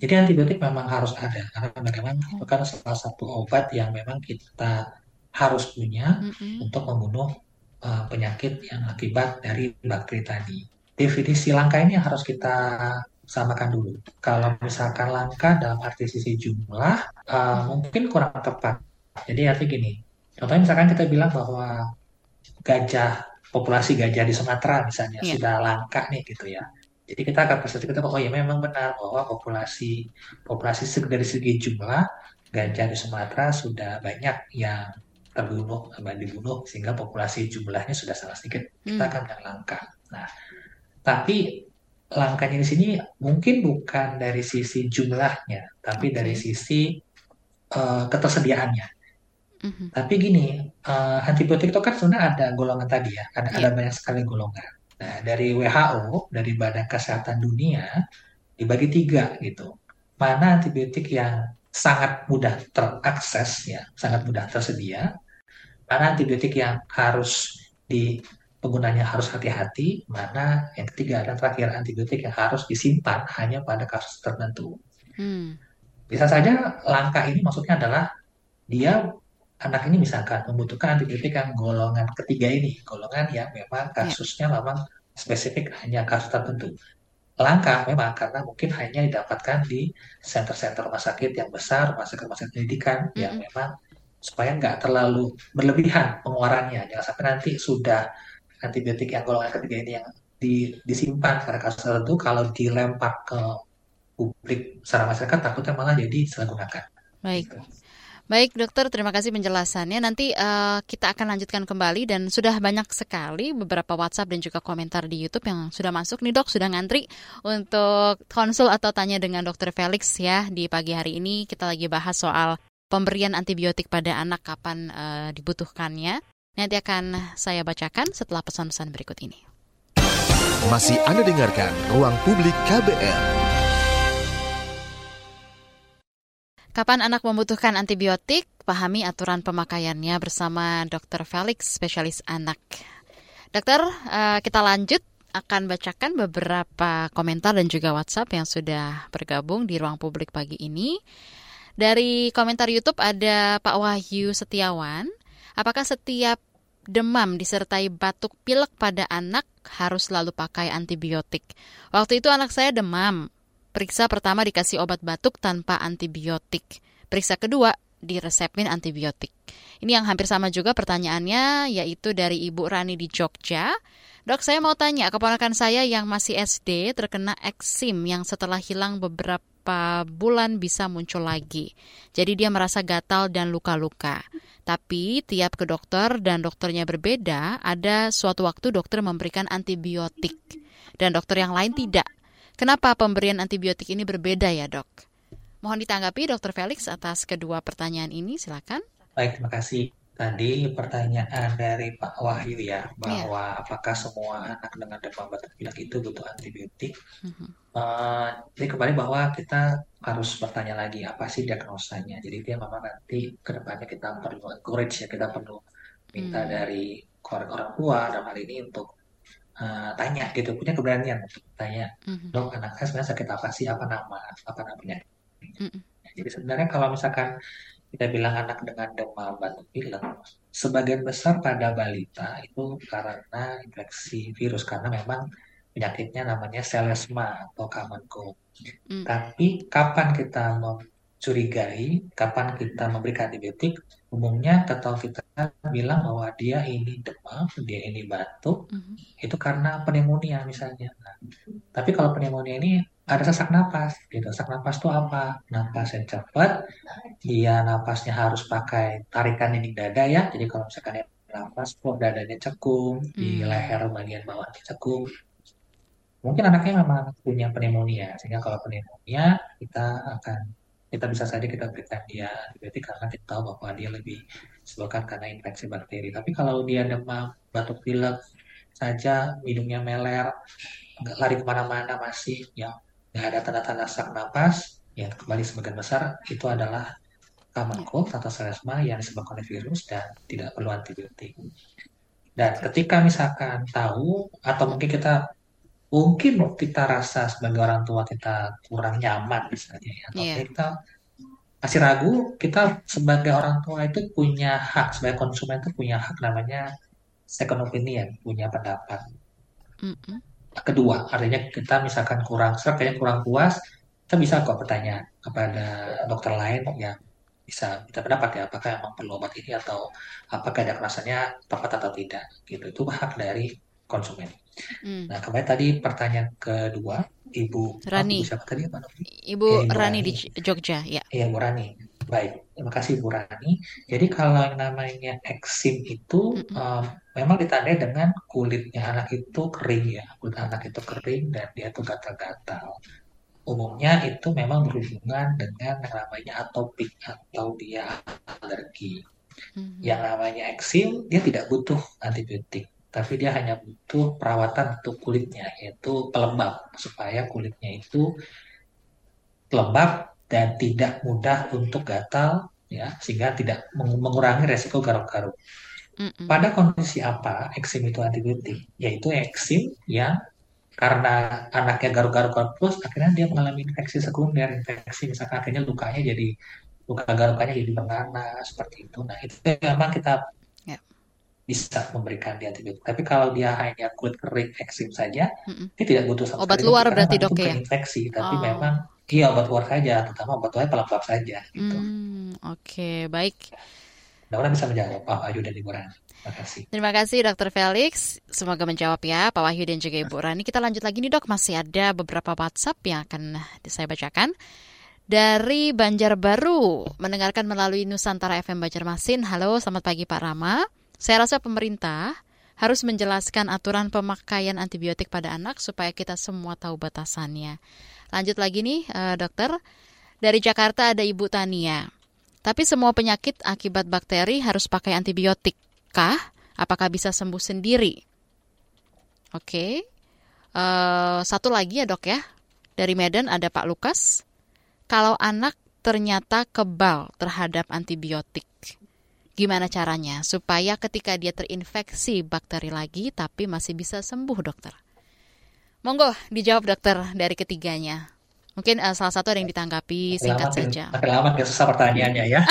[SPEAKER 3] Jadi antibiotik memang harus ada karena memang itu kan salah satu obat yang memang kita harus punya
[SPEAKER 2] Mm-mm.
[SPEAKER 3] untuk membunuh uh, penyakit yang akibat dari bakteri tadi. Definisi langka ini harus kita samakan dulu. Kalau misalkan langka dalam arti sisi jumlah, uh, mungkin kurang tepat. Jadi arti gini, contohnya misalkan kita bilang bahwa gajah, populasi gajah di Sumatera misalnya
[SPEAKER 2] Iya.
[SPEAKER 3] sudah langka nih gitu ya. Jadi kita akan persepsi kita bahwa oh ya memang benar bahwa populasi populasi dari segi jumlah gajah di Sumatera sudah banyak yang terbunuh sama dibunuh sehingga populasi jumlahnya sudah sangat sedikit. Kita
[SPEAKER 2] Hmm.
[SPEAKER 3] akan bilang langka. Nah, tapi langkanya di sini mungkin bukan dari sisi jumlahnya, tapi
[SPEAKER 2] Oke.
[SPEAKER 3] dari sisi eh, ketersediaannya.
[SPEAKER 2] Mhm.
[SPEAKER 3] Tapi gini, eh, antibiotik itu kan sebenarnya ada golongan tadi ya, ada, ada
[SPEAKER 2] Iya.
[SPEAKER 3] banyak sekali golongan. Nah, dari WHO, dari Badan Kesehatan Dunia, dibagi tiga gitu. Mana antibiotik yang sangat mudah terakses ya, sangat mudah tersedia. Mana antibiotik yang harus di penggunanya harus hati-hati. Mana yang ketiga dan terakhir antibiotik yang harus disimpan hanya pada kasus tertentu.
[SPEAKER 2] Hmm.
[SPEAKER 3] Bisa saja langka ini maksudnya adalah dia anak ini misalkan membutuhkan antibiotik yang golongan ketiga ini, golongan yang memang
[SPEAKER 2] Iya.
[SPEAKER 3] kasusnya memang spesifik hanya kasus tertentu. Langka memang karena mungkin hanya didapatkan di center-center rumah sakit yang besar, rumah sakit rumah sakit pendidikan yang
[SPEAKER 2] Mm-mm.
[SPEAKER 3] memang supaya nggak terlalu berlebihan pengeluarannya. Jangan sampai nanti sudah antibiotik yang golongan ketiga ini yang di, disimpan pada kasus tertentu kalau dilempar ke publik secara masyarakat takutnya malah jadi salah gunakan.
[SPEAKER 2] Baik. Gitu. Baik dokter, terima kasih penjelasannya. Nanti uh, kita akan lanjutkan kembali dan sudah banyak sekali beberapa WhatsApp dan juga komentar di YouTube yang sudah masuk nih dok, sudah ngantri untuk konsul atau tanya dengan dokter Felix ya di pagi hari ini. Kita lagi bahas soal pemberian antibiotik pada anak kapan uh, dibutuhkannya. Nanti akan saya bacakan setelah pesan-pesan berikut ini.
[SPEAKER 1] Masih Anda dengarkan Ruang Publik KBR.
[SPEAKER 2] Kapan anak membutuhkan antibiotik? Pahami aturan pemakaiannya bersama Dr. Felix, spesialis anak. Dokter, eh, kita lanjut akan bacakan beberapa komentar dan juga WhatsApp yang sudah bergabung di ruang publik pagi ini. Dari komentar YouTube ada Pak Wahyu Setiawan. Apakah setiap demam disertai batuk pilek pada anak harus selalu pakai antibiotik? Waktu itu anak saya demam, Periksa pertama dikasih obat batuk tanpa antibiotik. Periksa kedua diresepin antibiotik. Ini yang hampir sama juga pertanyaannya, yaitu dari Ibu Rani di Jogja. Dok, saya mau tanya, keponakan saya yang masih SD terkena eksim yang setelah hilang beberapa bulan bisa muncul lagi. Jadi dia merasa gatal dan luka-luka. Tapi tiap ke dokter dan dokternya berbeda, ada suatu waktu dokter memberikan antibiotik. Dan dokter yang lain tidak. Kenapa pemberian antibiotik ini berbeda ya dok? Mohon ditanggapi dokter Felix atas kedua pertanyaan ini, silakan.
[SPEAKER 3] Baik, terima kasih. Tadi pertanyaan dari Pak Wahyu ya, iya. bahwa yeah. apakah semua anak dengan demam batuk pilek itu butuh antibiotik? Mm-hmm. Uh, jadi kembali bahwa kita harus bertanya lagi apa sih diagnosanya. Jadi dia memang nanti ke depannya kita perlu encourage ya, kita perlu minta mm. dari orang tua dalam hal ini untuk uh, tanya gitu punya keberanian untuk tanya mm-hmm. dok anak saya sebenarnya sakit apa sih apa nama apa namanya mm-hmm. jadi sebenarnya kalau misalkan kita bilang anak dengan demam batuk pilek sebagian besar pada balita itu karena infeksi virus karena memang penyakitnya namanya selesma atau common cold. Mm. Tapi kapan kita mencurigai, kapan kita memberikan antibiotik, umumnya atau kita bilang bahwa dia ini demam, dia ini batuk, mm-hmm. itu karena pneumonia misalnya. Nah, tapi kalau pneumonia ini ada sesak napas, gitu. Sesak napas itu apa? Napas yang cepat, dia napasnya harus pakai tarikan dinding dada ya. Jadi kalau misalkan dia napas kok dadanya cekung, mm. di hmm. leher bagian bawah cekung, mungkin anaknya memang punya pneumonia. Sehingga kalau pneumonia kita akan kita bisa saja kita berikan dia antibiotik karena kita tahu bahwa dia lebih disebabkan karena infeksi bakteri. Tapi kalau dia demam, batuk pilek saja, hidungnya meler, nggak lari ke mana-mana masih, ya nggak ada tanda-tanda sesak napas, ya kembali sebagian besar itu adalah common cold atau selesma yang disebabkan oleh virus dan tidak perlu antibiotik. Dan ketika misalkan tahu atau mungkin kita mungkin kita rasa sebagai orang tua kita kurang nyaman misalnya ya, atau yeah. kita masih ragu, kita sebagai orang tua itu punya hak sebagai konsumen itu punya hak namanya second opinion, punya pendapat. Mm -hmm. Kedua, artinya kita misalkan kurang serap, kayaknya kurang puas, kita bisa kok bertanya kepada dokter lain yang bisa kita pendapat ya apakah memang perlu obat ini atau apakah ada rasanya tepat atau tidak gitu itu hak dari konsumen. Hmm. Nah, kemarin tadi pertanyaan kedua, Ibu
[SPEAKER 2] Rani.
[SPEAKER 3] Oh, siapa tadi
[SPEAKER 2] Ibu, Ibu ya, Rani, Rani di Jogja, ya.
[SPEAKER 3] Iya, Bu Rani. Baik, terima kasih Bu Rani. Jadi kalau yang namanya eksim itu mm -mm. Um, memang ditandai dengan kulitnya anak itu kering ya, kulit anak itu kering dan dia tuh gatal-gatal. Umumnya itu memang berhubungan dengan yang namanya atopik atau dia alergi. Mm -hmm. Yang namanya eksim dia tidak butuh antibiotik tapi dia hanya butuh perawatan untuk kulitnya, yaitu pelembab, supaya kulitnya itu lembab dan tidak mudah untuk gatal, ya, sehingga tidak mengurangi resiko garuk-garuk. Pada kondisi apa eksim itu antibiotik? Yaitu eksim yang karena anaknya garuk-garuk terus, akhirnya dia mengalami infeksi sekunder, infeksi misalkan akhirnya lukanya jadi luka garukannya jadi bernanah seperti itu. Nah itu memang kita bisa memberikan dia antibiotik. Tapi kalau dia hanya kulit kering eksim saja, mm-hmm. dia tidak butuh
[SPEAKER 2] sama obat luar berarti dok ya?
[SPEAKER 3] infeksi, tapi oh. memang iya obat luar saja, terutama obat luar pelembab saja. Gitu.
[SPEAKER 2] Mm, Oke, okay, baik.
[SPEAKER 3] Mudah-mudahan bisa menjawab Pak Ayu dan Ibu Rani. Terima kasih.
[SPEAKER 2] Terima kasih Dokter Felix. Semoga menjawab ya Pak Wahyu dan juga Ibu Rani. Kita lanjut lagi nih dok, masih ada beberapa WhatsApp yang akan saya bacakan. Dari Banjarbaru, mendengarkan melalui Nusantara FM Banjarmasin. Halo, selamat pagi Pak Rama. Saya rasa pemerintah harus menjelaskan aturan pemakaian antibiotik pada anak supaya kita semua tahu batasannya. Lanjut lagi nih, uh, dokter. Dari Jakarta ada Ibu Tania. Tapi semua penyakit akibat bakteri harus pakai antibiotik kah? Apakah bisa sembuh sendiri? Oke. Uh, eh, satu lagi ya dok ya. Dari Medan ada Pak Lukas. Kalau anak ternyata kebal terhadap antibiotik, gimana caranya supaya ketika dia terinfeksi bakteri lagi tapi masih bisa sembuh dokter? Monggo dijawab dokter dari ketiganya. Mungkin uh, salah satu ada yang ditanggapi singkat
[SPEAKER 3] makin,
[SPEAKER 2] saja.
[SPEAKER 3] Makin lama makin susah pertanyaannya ya.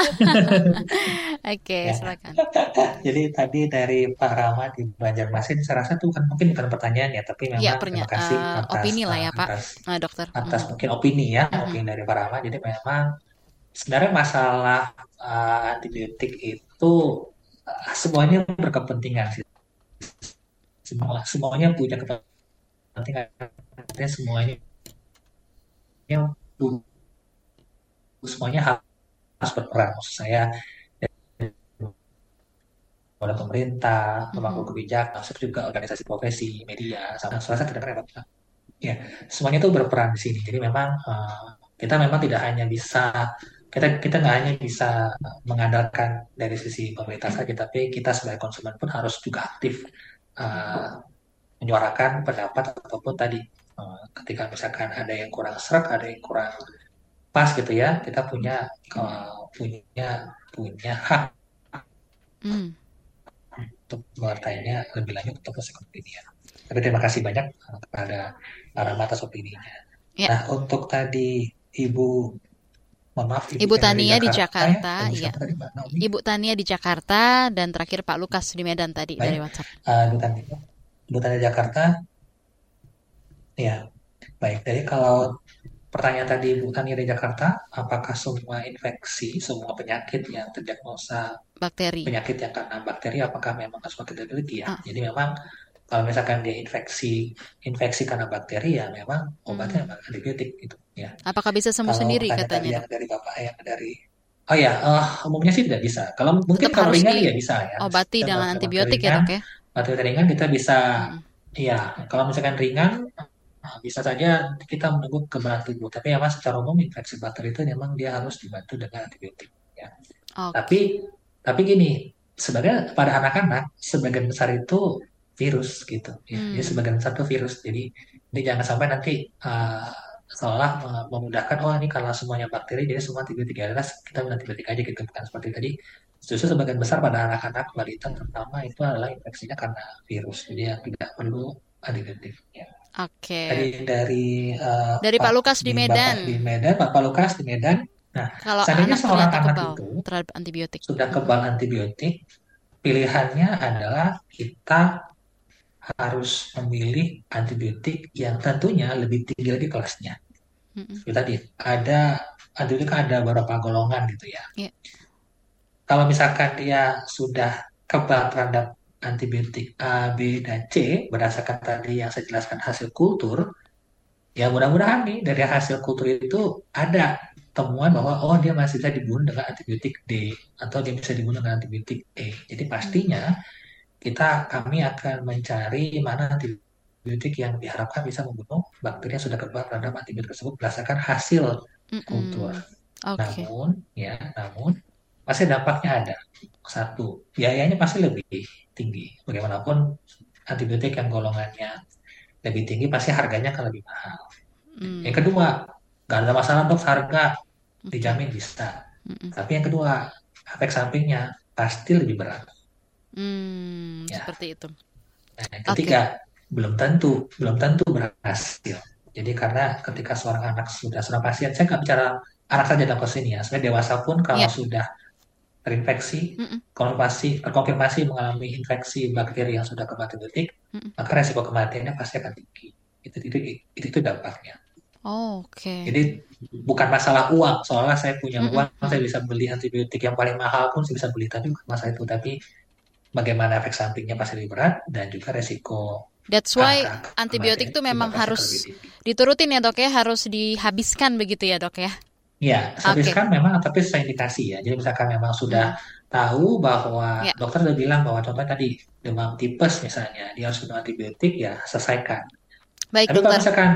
[SPEAKER 2] Oke, okay, ya. silakan.
[SPEAKER 3] Jadi tadi dari Pak Rama di Banjarmasin, saya rasa itu kan mungkin bukan pertanyaan ya, tapi memang
[SPEAKER 2] ya, terima kasih uh, atas opini lah ya Pak, atas, uh, dokter.
[SPEAKER 3] Atas hmm. mungkin opini ya, hmm. opini dari Pak Rama. Jadi memang sebenarnya masalah uh, antibiotik itu uh, semuanya berkepentingan sih. Semua semuanya punya kepentingan. Artinya semuanya semuanya semuanya harus berperan maksud saya oleh pemerintah, pemangku mm-hmm. kebijakan, masuk juga organisasi profesi, media, sama swasta tidak keren Ya, semuanya itu berperan di sini. Jadi memang uh, kita memang tidak hanya bisa kita kita nggak hanya bisa mengandalkan dari sisi pemerintah saja, tapi kita sebagai konsumen pun harus juga aktif uh, menyuarakan pendapat ataupun tadi Eh, ketika misalkan ada yang kurang serak, ada yang kurang pas gitu ya, kita punya uh, punya punya hak mm. untuk bertanya lebih lanjut untuk seperti ini ya. Tapi terima kasih banyak kepada para atas opininya. Ya. Nah untuk tadi Ibu Mohon maaf,
[SPEAKER 2] Ibu, Ibu Tania di Jakarta, di Jakarta ya. Ibu Tania di Jakarta dan terakhir Pak Lukas di Medan tadi Baik. dari WhatsApp.
[SPEAKER 3] Uh, Ibu Tania, Ibu Tania Jakarta, Ya, baik. Jadi kalau pertanyaan tadi Bu Tania dari Jakarta, apakah semua infeksi, semua penyakit yang terdiagnosa
[SPEAKER 2] bakteri
[SPEAKER 3] penyakit yang karena bakteri, apakah memang harus pakai antibiotik ya? Ah. Jadi memang kalau misalkan dia infeksi infeksi karena bakteri ya memang obatnya hmm. antibiotik gitu ya.
[SPEAKER 2] Apakah bisa sembuh kalau sendiri katanya?
[SPEAKER 3] Yang dari bapak yang dari Oh ya, uh, umumnya sih tidak bisa. Kalau mungkin kalau ringan ya bisa ya.
[SPEAKER 2] Obati dengan antibiotik ya dok ya.
[SPEAKER 3] Obat ringan kita bisa, hmm. ya kalau misalkan ringan Nah, bisa saja kita menunggu kekebalan tubuh, tapi memang secara umum infeksi bakteri itu memang dia harus dibantu dengan antibiotik. Ya. Okay. Tapi tapi gini, sebenarnya pada anak-anak sebagian besar itu virus gitu. Ya. Hmm. Jadi sebagian besar itu virus. Jadi ini jangan sampai nanti uh, seolah memudahkan oh ini kalau semuanya bakteri jadi semua antibiotik ya kita antibiotik aja gitu bukan seperti tadi justru sebagian besar pada anak-anak balita terutama itu adalah infeksinya karena virus jadi yang tidak perlu antibiotik ya.
[SPEAKER 2] Oke.
[SPEAKER 3] Dari dari uh,
[SPEAKER 2] dari Pak, Pak Lukas di Medan.
[SPEAKER 3] di Medan, Pak, Pak Lukas di Medan. Nah, kalau seandainya anak seorang anak kebal itu
[SPEAKER 2] terhadap antibiotik.
[SPEAKER 3] sudah kebal antibiotik, pilihannya adalah kita harus memilih antibiotik yang tentunya lebih tinggi lagi kelasnya. Mm-hmm. tadi ada antibiotik ada beberapa golongan gitu ya. Yeah. Kalau misalkan dia sudah kebal terhadap antibiotik A, B, dan C berdasarkan tadi yang saya jelaskan hasil kultur, ya mudah-mudahan nih dari hasil kultur itu ada temuan bahwa oh dia masih bisa dibunuh dengan antibiotik D atau dia bisa dibunuh dengan antibiotik E. Jadi pastinya kita kami akan mencari mana antibiotik yang diharapkan bisa membunuh bakteri yang sudah kebal terhadap antibiotik tersebut berdasarkan hasil kultur. Mm -mm. Okay. Namun ya, namun pasti dampaknya ada. Satu, biayanya pasti lebih tinggi. Bagaimanapun antibiotik yang golongannya lebih tinggi pasti harganya akan lebih mahal. Hmm. Yang kedua, nggak ada masalah dok harga dijamin bisa. Hmm. Tapi yang kedua, efek sampingnya pasti lebih berat.
[SPEAKER 2] Hmm, ya. Seperti itu.
[SPEAKER 3] Nah, yang ketiga, okay. belum tentu, belum tentu berhasil. Jadi karena ketika seorang anak sudah seorang pasien, saya nggak bicara anak saja dalam kasus ini ya. Sebenarnya dewasa pun kalau yeah. sudah terinfeksi, konfirmasi, terkonfirmasi mengalami infeksi bakteri yang sudah kematian detik, maka resiko kematiannya pasti akan tinggi. Itu itu itu, itu dampaknya.
[SPEAKER 2] Oh, Oke.
[SPEAKER 3] Jadi bukan masalah uang, soalnya saya punya
[SPEAKER 2] Mm-mm,
[SPEAKER 3] uang, saya bisa beli antibiotik yang paling mahal pun saya bisa beli, tapi bukan masalah itu. Tapi bagaimana efek sampingnya pasti lebih berat dan juga resiko
[SPEAKER 2] That's why antibiotik
[SPEAKER 3] juga
[SPEAKER 2] memang harus diturutin ya dok ya, harus dihabiskan begitu ya dok ya.
[SPEAKER 3] Ya,
[SPEAKER 2] Oke.
[SPEAKER 3] habiskan memang tapi sesuai indikasi ya. Jadi misalkan memang sudah
[SPEAKER 2] Mm-mm.
[SPEAKER 3] tahu bahwa
[SPEAKER 2] Ya,
[SPEAKER 3] dokter sudah bilang bahwa contohnya tadi demam tipes misalnya, dia harus minum antibiotik ya selesaikan.
[SPEAKER 2] baik
[SPEAKER 3] Tapi kalau
[SPEAKER 2] dokter.
[SPEAKER 3] misalkan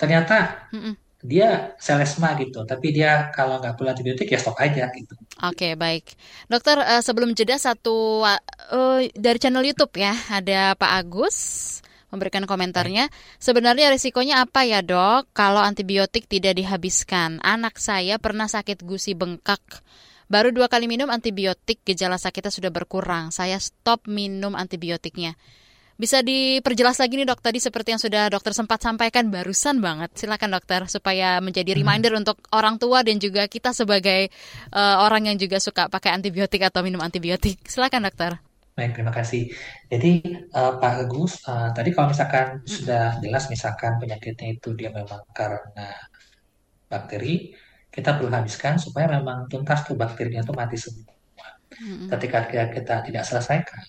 [SPEAKER 3] ternyata
[SPEAKER 2] Mm-mm.
[SPEAKER 3] Dia selesma gitu, tapi dia kalau nggak perlu antibiotik ya stop aja gitu.
[SPEAKER 2] Oke, baik. Dokter, eh, sebelum jeda satu eh, dari channel YouTube ya, ada Pak Agus memberikan komentarnya. Sebenarnya risikonya apa ya dok kalau antibiotik tidak dihabiskan? Anak saya pernah sakit gusi bengkak. Baru dua kali minum antibiotik, gejala sakitnya sudah berkurang. Saya stop minum antibiotiknya. Bisa diperjelas lagi nih dok, tadi seperti yang sudah dokter sempat sampaikan barusan banget. Silakan dokter, supaya menjadi
[SPEAKER 3] Hmm.
[SPEAKER 2] reminder untuk orang tua dan juga kita sebagai eh, orang yang juga suka pakai antibiotik atau minum antibiotik. Silakan dokter.
[SPEAKER 3] Baik, terima kasih. Jadi eh, Pak Agus, eh, tadi kalau misalkan
[SPEAKER 2] Mm-mm.
[SPEAKER 3] sudah jelas misalkan penyakitnya itu dia memang karena bakteri, kita perlu habiskan supaya memang tuntas tuh bakterinya itu mati semua.
[SPEAKER 2] Mm-mm.
[SPEAKER 3] Ketika kita, kita tidak selesaikan,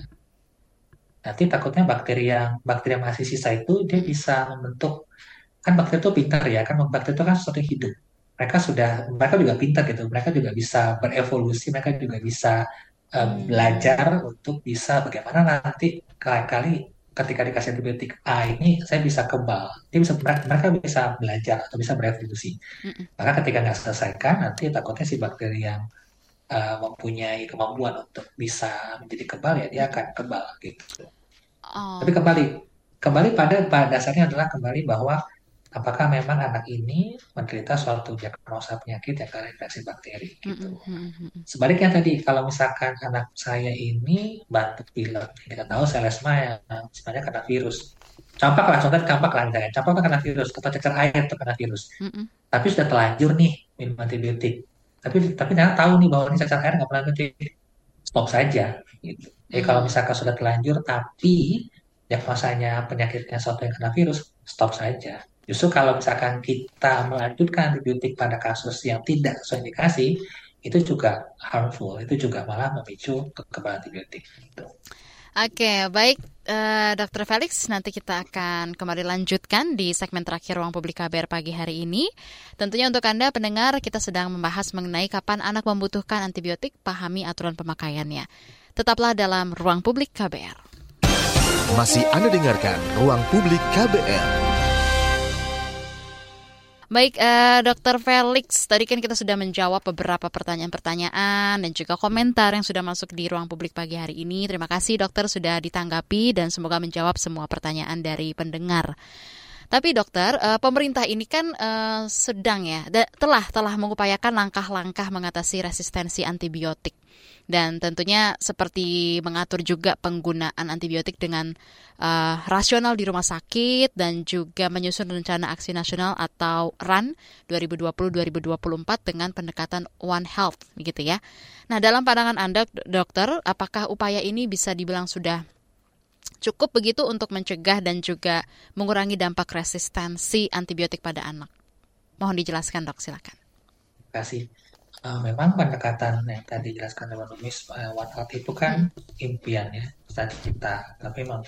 [SPEAKER 3] nanti takutnya bakteri yang bakteri yang masih sisa itu dia bisa membentuk kan bakteri itu pintar ya kan bakteri itu kan sesuatu yang hidup. Mereka sudah mereka juga pintar gitu. Mereka juga bisa berevolusi, mereka juga bisa
[SPEAKER 2] Hmm.
[SPEAKER 3] belajar untuk bisa bagaimana nanti kali-kali ketika dikasih antibiotik A ini saya bisa kebal. Dia bisa mereka bisa belajar atau bisa berevolusi.
[SPEAKER 2] Mm-mm.
[SPEAKER 3] Maka ketika nggak selesaikan nanti takutnya si bakteri yang eh, mempunyai kemampuan untuk bisa menjadi kebal ya dia akan kebal gitu. Tapi
[SPEAKER 2] Oh.
[SPEAKER 3] kembali kembali pada pada dasarnya adalah kembali bahwa apakah memang anak ini menderita suatu diagnosa penyakit yang karena infeksi bakteri gitu.
[SPEAKER 2] Mm-mm.
[SPEAKER 3] Sebaliknya tadi kalau misalkan anak saya ini batuk pilek, kita tahu selesma yang sebenarnya karena virus. Campak lah, contohnya campak lah misalnya. Campak kan karena virus, atau cecer air itu karena virus.
[SPEAKER 2] Mm-mm.
[SPEAKER 3] Tapi sudah telanjur nih minum antibiotik. Tapi tapi ternyata tahu nih bahwa ini cecer air nggak pernah antibiotik. Stop saja. Gitu. Jadi kalau
[SPEAKER 2] Mm.
[SPEAKER 3] misalkan sudah telanjur tapi diagnosanya penyakitnya suatu yang kena virus, stop saja. Justru kalau misalkan kita melanjutkan antibiotik pada kasus yang tidak sesuai indikasi, itu juga harmful, itu juga malah memicu kekebalan antibiotik. Gitu.
[SPEAKER 2] Oke, baik eh, Dr. Felix, nanti kita akan kembali lanjutkan di segmen terakhir Ruang Publik KBR pagi hari ini. Tentunya untuk Anda pendengar, kita sedang membahas mengenai kapan anak membutuhkan antibiotik, pahami aturan pemakaiannya. Tetaplah dalam Ruang Publik KBR.
[SPEAKER 1] Masih Anda dengarkan Ruang Publik KBR.
[SPEAKER 2] Baik, eh, Dr. Felix, tadi kan kita sudah menjawab beberapa pertanyaan-pertanyaan dan juga komentar yang sudah masuk di ruang publik pagi hari ini. Terima kasih dokter sudah ditanggapi dan semoga menjawab semua pertanyaan dari pendengar. Tapi dokter, eh, pemerintah ini kan eh, sedang ya, telah telah mengupayakan langkah-langkah mengatasi resistensi antibiotik. Dan tentunya seperti mengatur juga penggunaan antibiotik dengan eh, rasional di rumah sakit dan juga menyusun rencana aksi nasional atau RAN 2020-2024 dengan pendekatan One Health begitu ya. Nah, dalam pandangan Anda dokter, apakah upaya ini bisa dibilang sudah cukup begitu untuk mencegah dan juga mengurangi dampak resistensi antibiotik pada anak? Mohon dijelaskan, Dok, silakan.
[SPEAKER 3] Terima kasih. Uh, memang pendekatan yang tadi dijelaskan oleh Numis uh, One Health itu kan impian ya, cita-cita. Tapi memang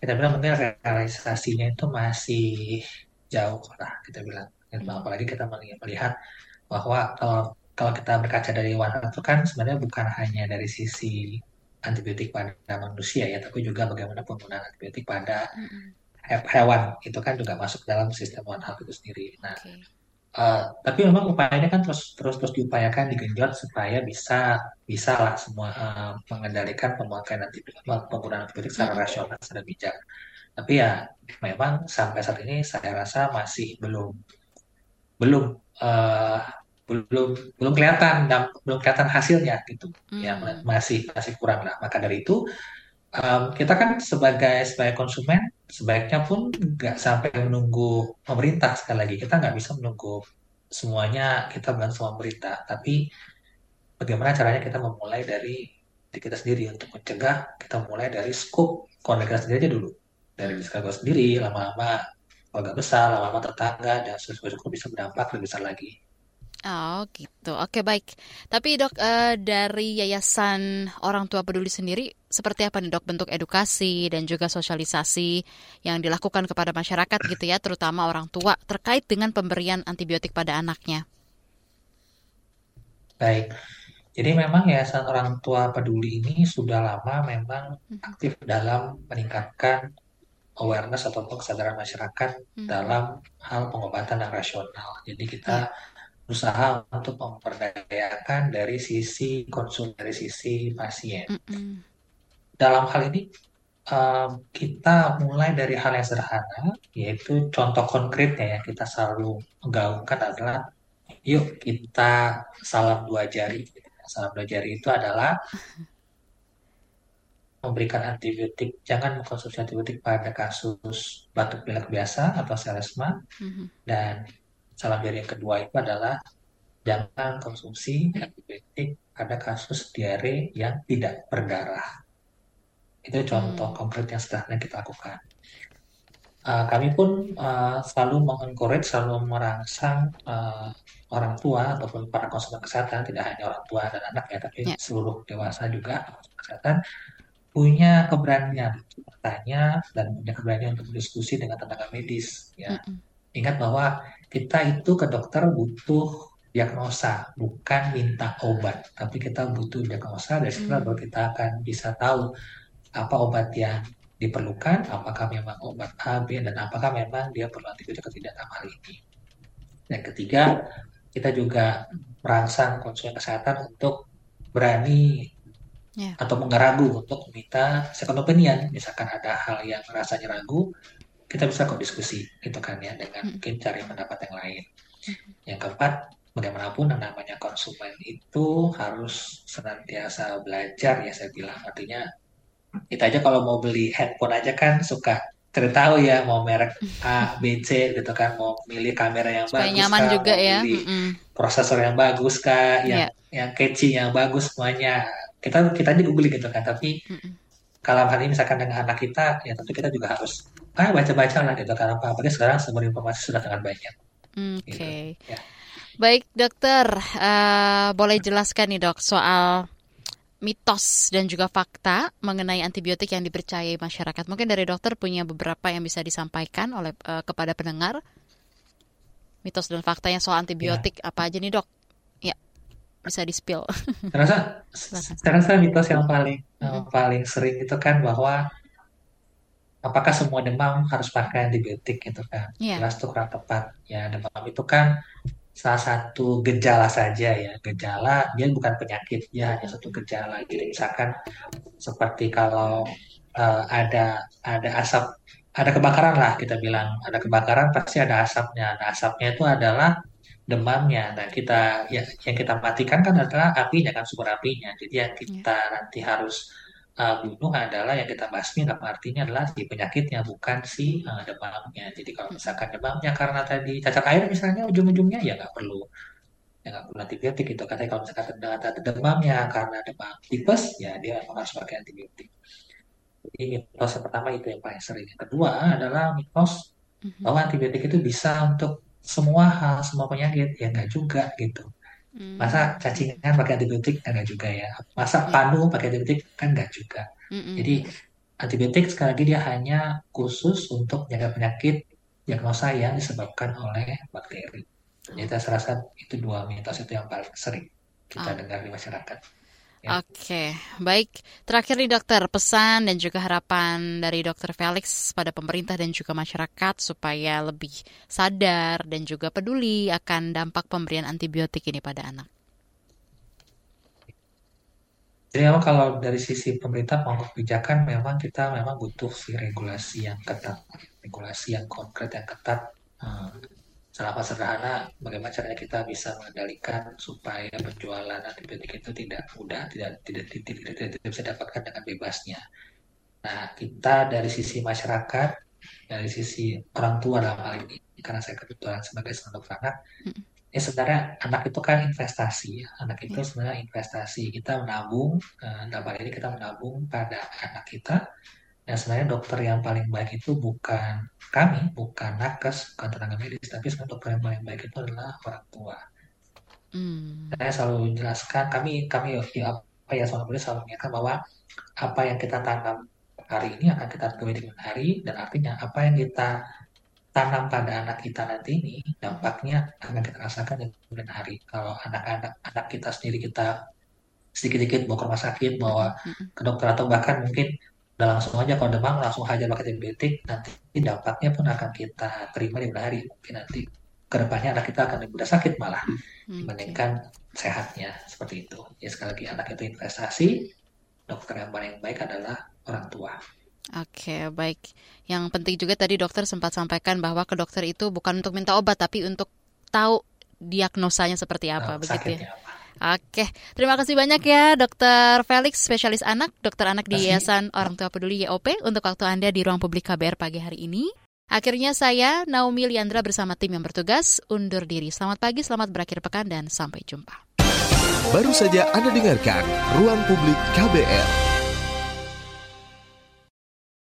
[SPEAKER 3] kita bilang mungkin realisasinya itu masih jauh lah kita bilang. Dan apalagi kita melihat bahwa kalau kalau kita berkaca dari One Health itu kan sebenarnya bukan hanya dari sisi antibiotik pada manusia ya, tapi juga bagaimana penggunaan antibiotik pada he- hewan itu kan juga masuk dalam sistem One Health itu sendiri. Nah,
[SPEAKER 2] Oke.
[SPEAKER 3] Uh, tapi memang upayanya kan terus terus terus diupayakan digenjot supaya bisa bisa lah semua uh, mengendalikan pemakaian antibiotik penggunaan antibiotik secara
[SPEAKER 2] Mm-mm.
[SPEAKER 3] rasional secara bijak. Tapi ya memang sampai saat ini saya rasa masih belum belum uh, belum belum kelihatan dan belum kelihatan hasilnya gitu. Ya
[SPEAKER 2] Hmm.
[SPEAKER 3] masih masih kurang lah. Maka dari itu um, kita kan sebagai sebagai konsumen sebaiknya pun nggak sampai menunggu pemerintah sekali lagi. Kita nggak bisa menunggu semuanya kita bantu pemerintah. Tapi bagaimana caranya kita memulai dari diri kita sendiri? Untuk mencegah kita mulai dari scope keluarga kita sendiri aja dulu. Dari keluarga sendiri lama-lama keluarga besar, lama-lama tetangga, dan seterusnya bisa berdampak lebih besar lagi.
[SPEAKER 2] Oh gitu, oke baik. Tapi dok uh, dari Yayasan Orang Tua Peduli sendiri seperti apa nih dok bentuk edukasi dan juga sosialisasi yang dilakukan kepada masyarakat gitu ya, terutama orang tua terkait dengan pemberian antibiotik pada anaknya?
[SPEAKER 3] Baik, jadi memang Yayasan Orang Tua Peduli ini sudah lama memang hmm. aktif dalam meningkatkan awareness atau kesadaran masyarakat hmm. dalam hal pengobatan yang rasional. Jadi kita berusaha untuk memperdayakan dari sisi konsul dari sisi pasien. Mm -mm. Dalam hal ini um, kita mulai dari hal yang sederhana, yaitu contoh konkretnya yang kita selalu gaungkan adalah, yuk kita salam dua jari. Salam dua jari itu adalah memberikan antibiotik, jangan mengkonsumsi antibiotik pada kasus batuk pilek biasa atau selesma, mm -hmm. dan salam jari yang kedua itu adalah jangan konsumsi antibiotik pada kasus diare yang tidak berdarah. Itu contoh hmm. konkret yang sedang kita lakukan. Uh, kami pun uh, selalu mengencourage, selalu merangsang uh, orang tua ataupun para konsultan kesehatan, tidak hanya orang tua dan anak ya, tapi yeah. seluruh dewasa juga kesehatan punya keberanian bertanya dan punya keberanian untuk berdiskusi dengan tenaga medis. Ya. Mm -hmm. Ingat bahwa kita itu ke dokter butuh diagnosa, bukan minta obat. Tapi kita butuh diagnosa, dari situ hmm. baru kita akan bisa tahu apa obat yang diperlukan, apakah memang obat A, B, dan apakah memang dia perlu antibiotik atau tidak dalam hal ini. Yang ketiga, kita juga merangsang konsumen kesehatan untuk berani yeah. atau ragu untuk meminta second opinion. Misalkan ada hal yang rasanya ragu, kita bisa kok diskusi gitu kan ya dengan hmm. mungkin cari pendapat yang lain. Hmm. Yang keempat, bagaimanapun yang namanya konsumen itu harus senantiasa belajar ya saya bilang. Artinya kita aja kalau mau beli handphone aja kan suka tahu ya mau merek A, B, C gitu kan mau milih kamera yang Supaya bagus
[SPEAKER 2] nyaman
[SPEAKER 3] kah,
[SPEAKER 2] juga
[SPEAKER 3] mau
[SPEAKER 2] ya.
[SPEAKER 3] pilih mm -mm. prosesor yang bagus kah, yang yeah. yang catchy yang bagus semuanya. Kita kita aja googling gitu kan, tapi mm -mm. kalau hal ini misalkan dengan anak kita ya tentu kita juga harus ah baca-baca lah gitu kan apa apalagi sekarang sumber informasi sudah sangat banyak.
[SPEAKER 2] Oke. Okay. Gitu, ya. Baik dokter, uh, boleh jelaskan nih dok soal mitos dan juga fakta mengenai antibiotik yang dipercayai masyarakat. Mungkin dari dokter punya beberapa yang bisa disampaikan oleh uh, kepada pendengar. Mitos dan fakta yang soal antibiotik ya. apa aja nih dok? Ya, bisa di spill.
[SPEAKER 3] Saya rasa, mitos yang paling yang paling sering itu kan bahwa apakah semua demam harus pakai antibiotik gitu kan? Yeah. Jelas itu kurang tepat. Ya demam itu kan salah satu gejala saja ya. Gejala dia bukan penyakit dia hanya satu gejala. Jadi misalkan seperti kalau uh, ada ada asap ada kebakaran lah kita bilang. Ada kebakaran pasti ada asapnya. Nah asapnya itu adalah demamnya. Nah kita ya, yang kita matikan kan adalah apinya kan sumber apinya. Jadi yang kita nanti harus uh, bunuh adalah yang kita basmi dalam artinya adalah si penyakitnya bukan si uh, demamnya. Jadi kalau misalkan demamnya karena tadi cacat air misalnya ujung-ujungnya ya nggak perlu ya nggak perlu antibiotik itu katanya kalau misalkan ada demamnya karena demam tipes ya dia harus pakai antibiotik. Jadi mitos yang pertama itu yang paling sering. Yang kedua adalah mitos mhm. bahwa antibiotik itu bisa untuk semua hal, semua penyakit. Ya nggak juga gitu. Hmm. Masa cacingan pakai antibiotik kan nggak juga ya. Masa panu pakai antibiotik kan nggak juga. Hmm. Jadi antibiotik sekali lagi dia hanya khusus untuk menjaga penyakit diagnosa yang disebabkan oleh bakteri. Jadi saya rasa itu dua mitos itu yang paling sering kita oh. dengar di masyarakat.
[SPEAKER 2] Ya. Oke, baik. Terakhir nih dokter, pesan dan juga harapan dari dokter Felix pada pemerintah dan juga masyarakat supaya lebih sadar dan juga peduli akan dampak pemberian antibiotik ini pada anak.
[SPEAKER 3] Jadi memang kalau dari sisi pemerintah mau kebijakan memang kita memang butuh si regulasi yang ketat, regulasi yang konkret yang ketat eh, Selama sederhana, bagaimana caranya kita bisa mengendalikan supaya penjualan antibiotik itu tidak mudah, tidak tidak tidak, tidak, tidak, tidak bisa dapatkan dengan bebasnya. Nah, kita dari sisi masyarakat, dari sisi orang tua dalam hal ini, karena saya kebetulan sebagai seorang dokter anak, hmm. ini sebenarnya anak itu kan investasi, ya. anak itu iya. sebenarnya investasi. Kita menabung, eh, dalam hal ini kita menabung pada anak kita, Ya sebenarnya dokter yang paling baik itu bukan kami, bukan nakes, bukan tenaga medis, tapi sebenarnya dokter yang paling baik itu adalah orang tua. Hmm. Saya selalu jelaskan, kami kami ya, apa ya selalu selalu mengingatkan bahwa apa yang kita tanam hari ini akan kita tuai di hari dan artinya apa yang kita tanam pada anak kita nanti ini dampaknya akan kita rasakan di kemudian hari. Kalau anak-anak anak kita sendiri kita sedikit-sedikit bawa ke rumah sakit, bawa ke dokter atau bahkan mungkin udah langsung aja kalau demam langsung aja pakai antibiotik nanti dampaknya pun akan kita terima di hari. Mungkin nanti ke depannya anak kita akan lebih mudah sakit malah hmm, dibandingkan sehatnya. Seperti itu. Ya sekali lagi anak itu investasi. Dokter yang paling baik adalah orang tua.
[SPEAKER 2] Oke, baik. Yang penting juga tadi dokter sempat sampaikan bahwa ke dokter itu bukan untuk minta obat, tapi untuk tahu diagnosanya seperti apa, nah, begitu ya? Apa. Oke, terima kasih banyak ya Dokter Felix, spesialis anak, dokter anak di Yayasan Orang Tua Peduli YOP untuk waktu Anda di ruang publik KBR pagi hari ini. Akhirnya saya, Naomi Liandra bersama tim yang bertugas, undur diri. Selamat pagi, selamat berakhir pekan, dan sampai jumpa.
[SPEAKER 1] Baru saja Anda dengarkan Ruang Publik KBR.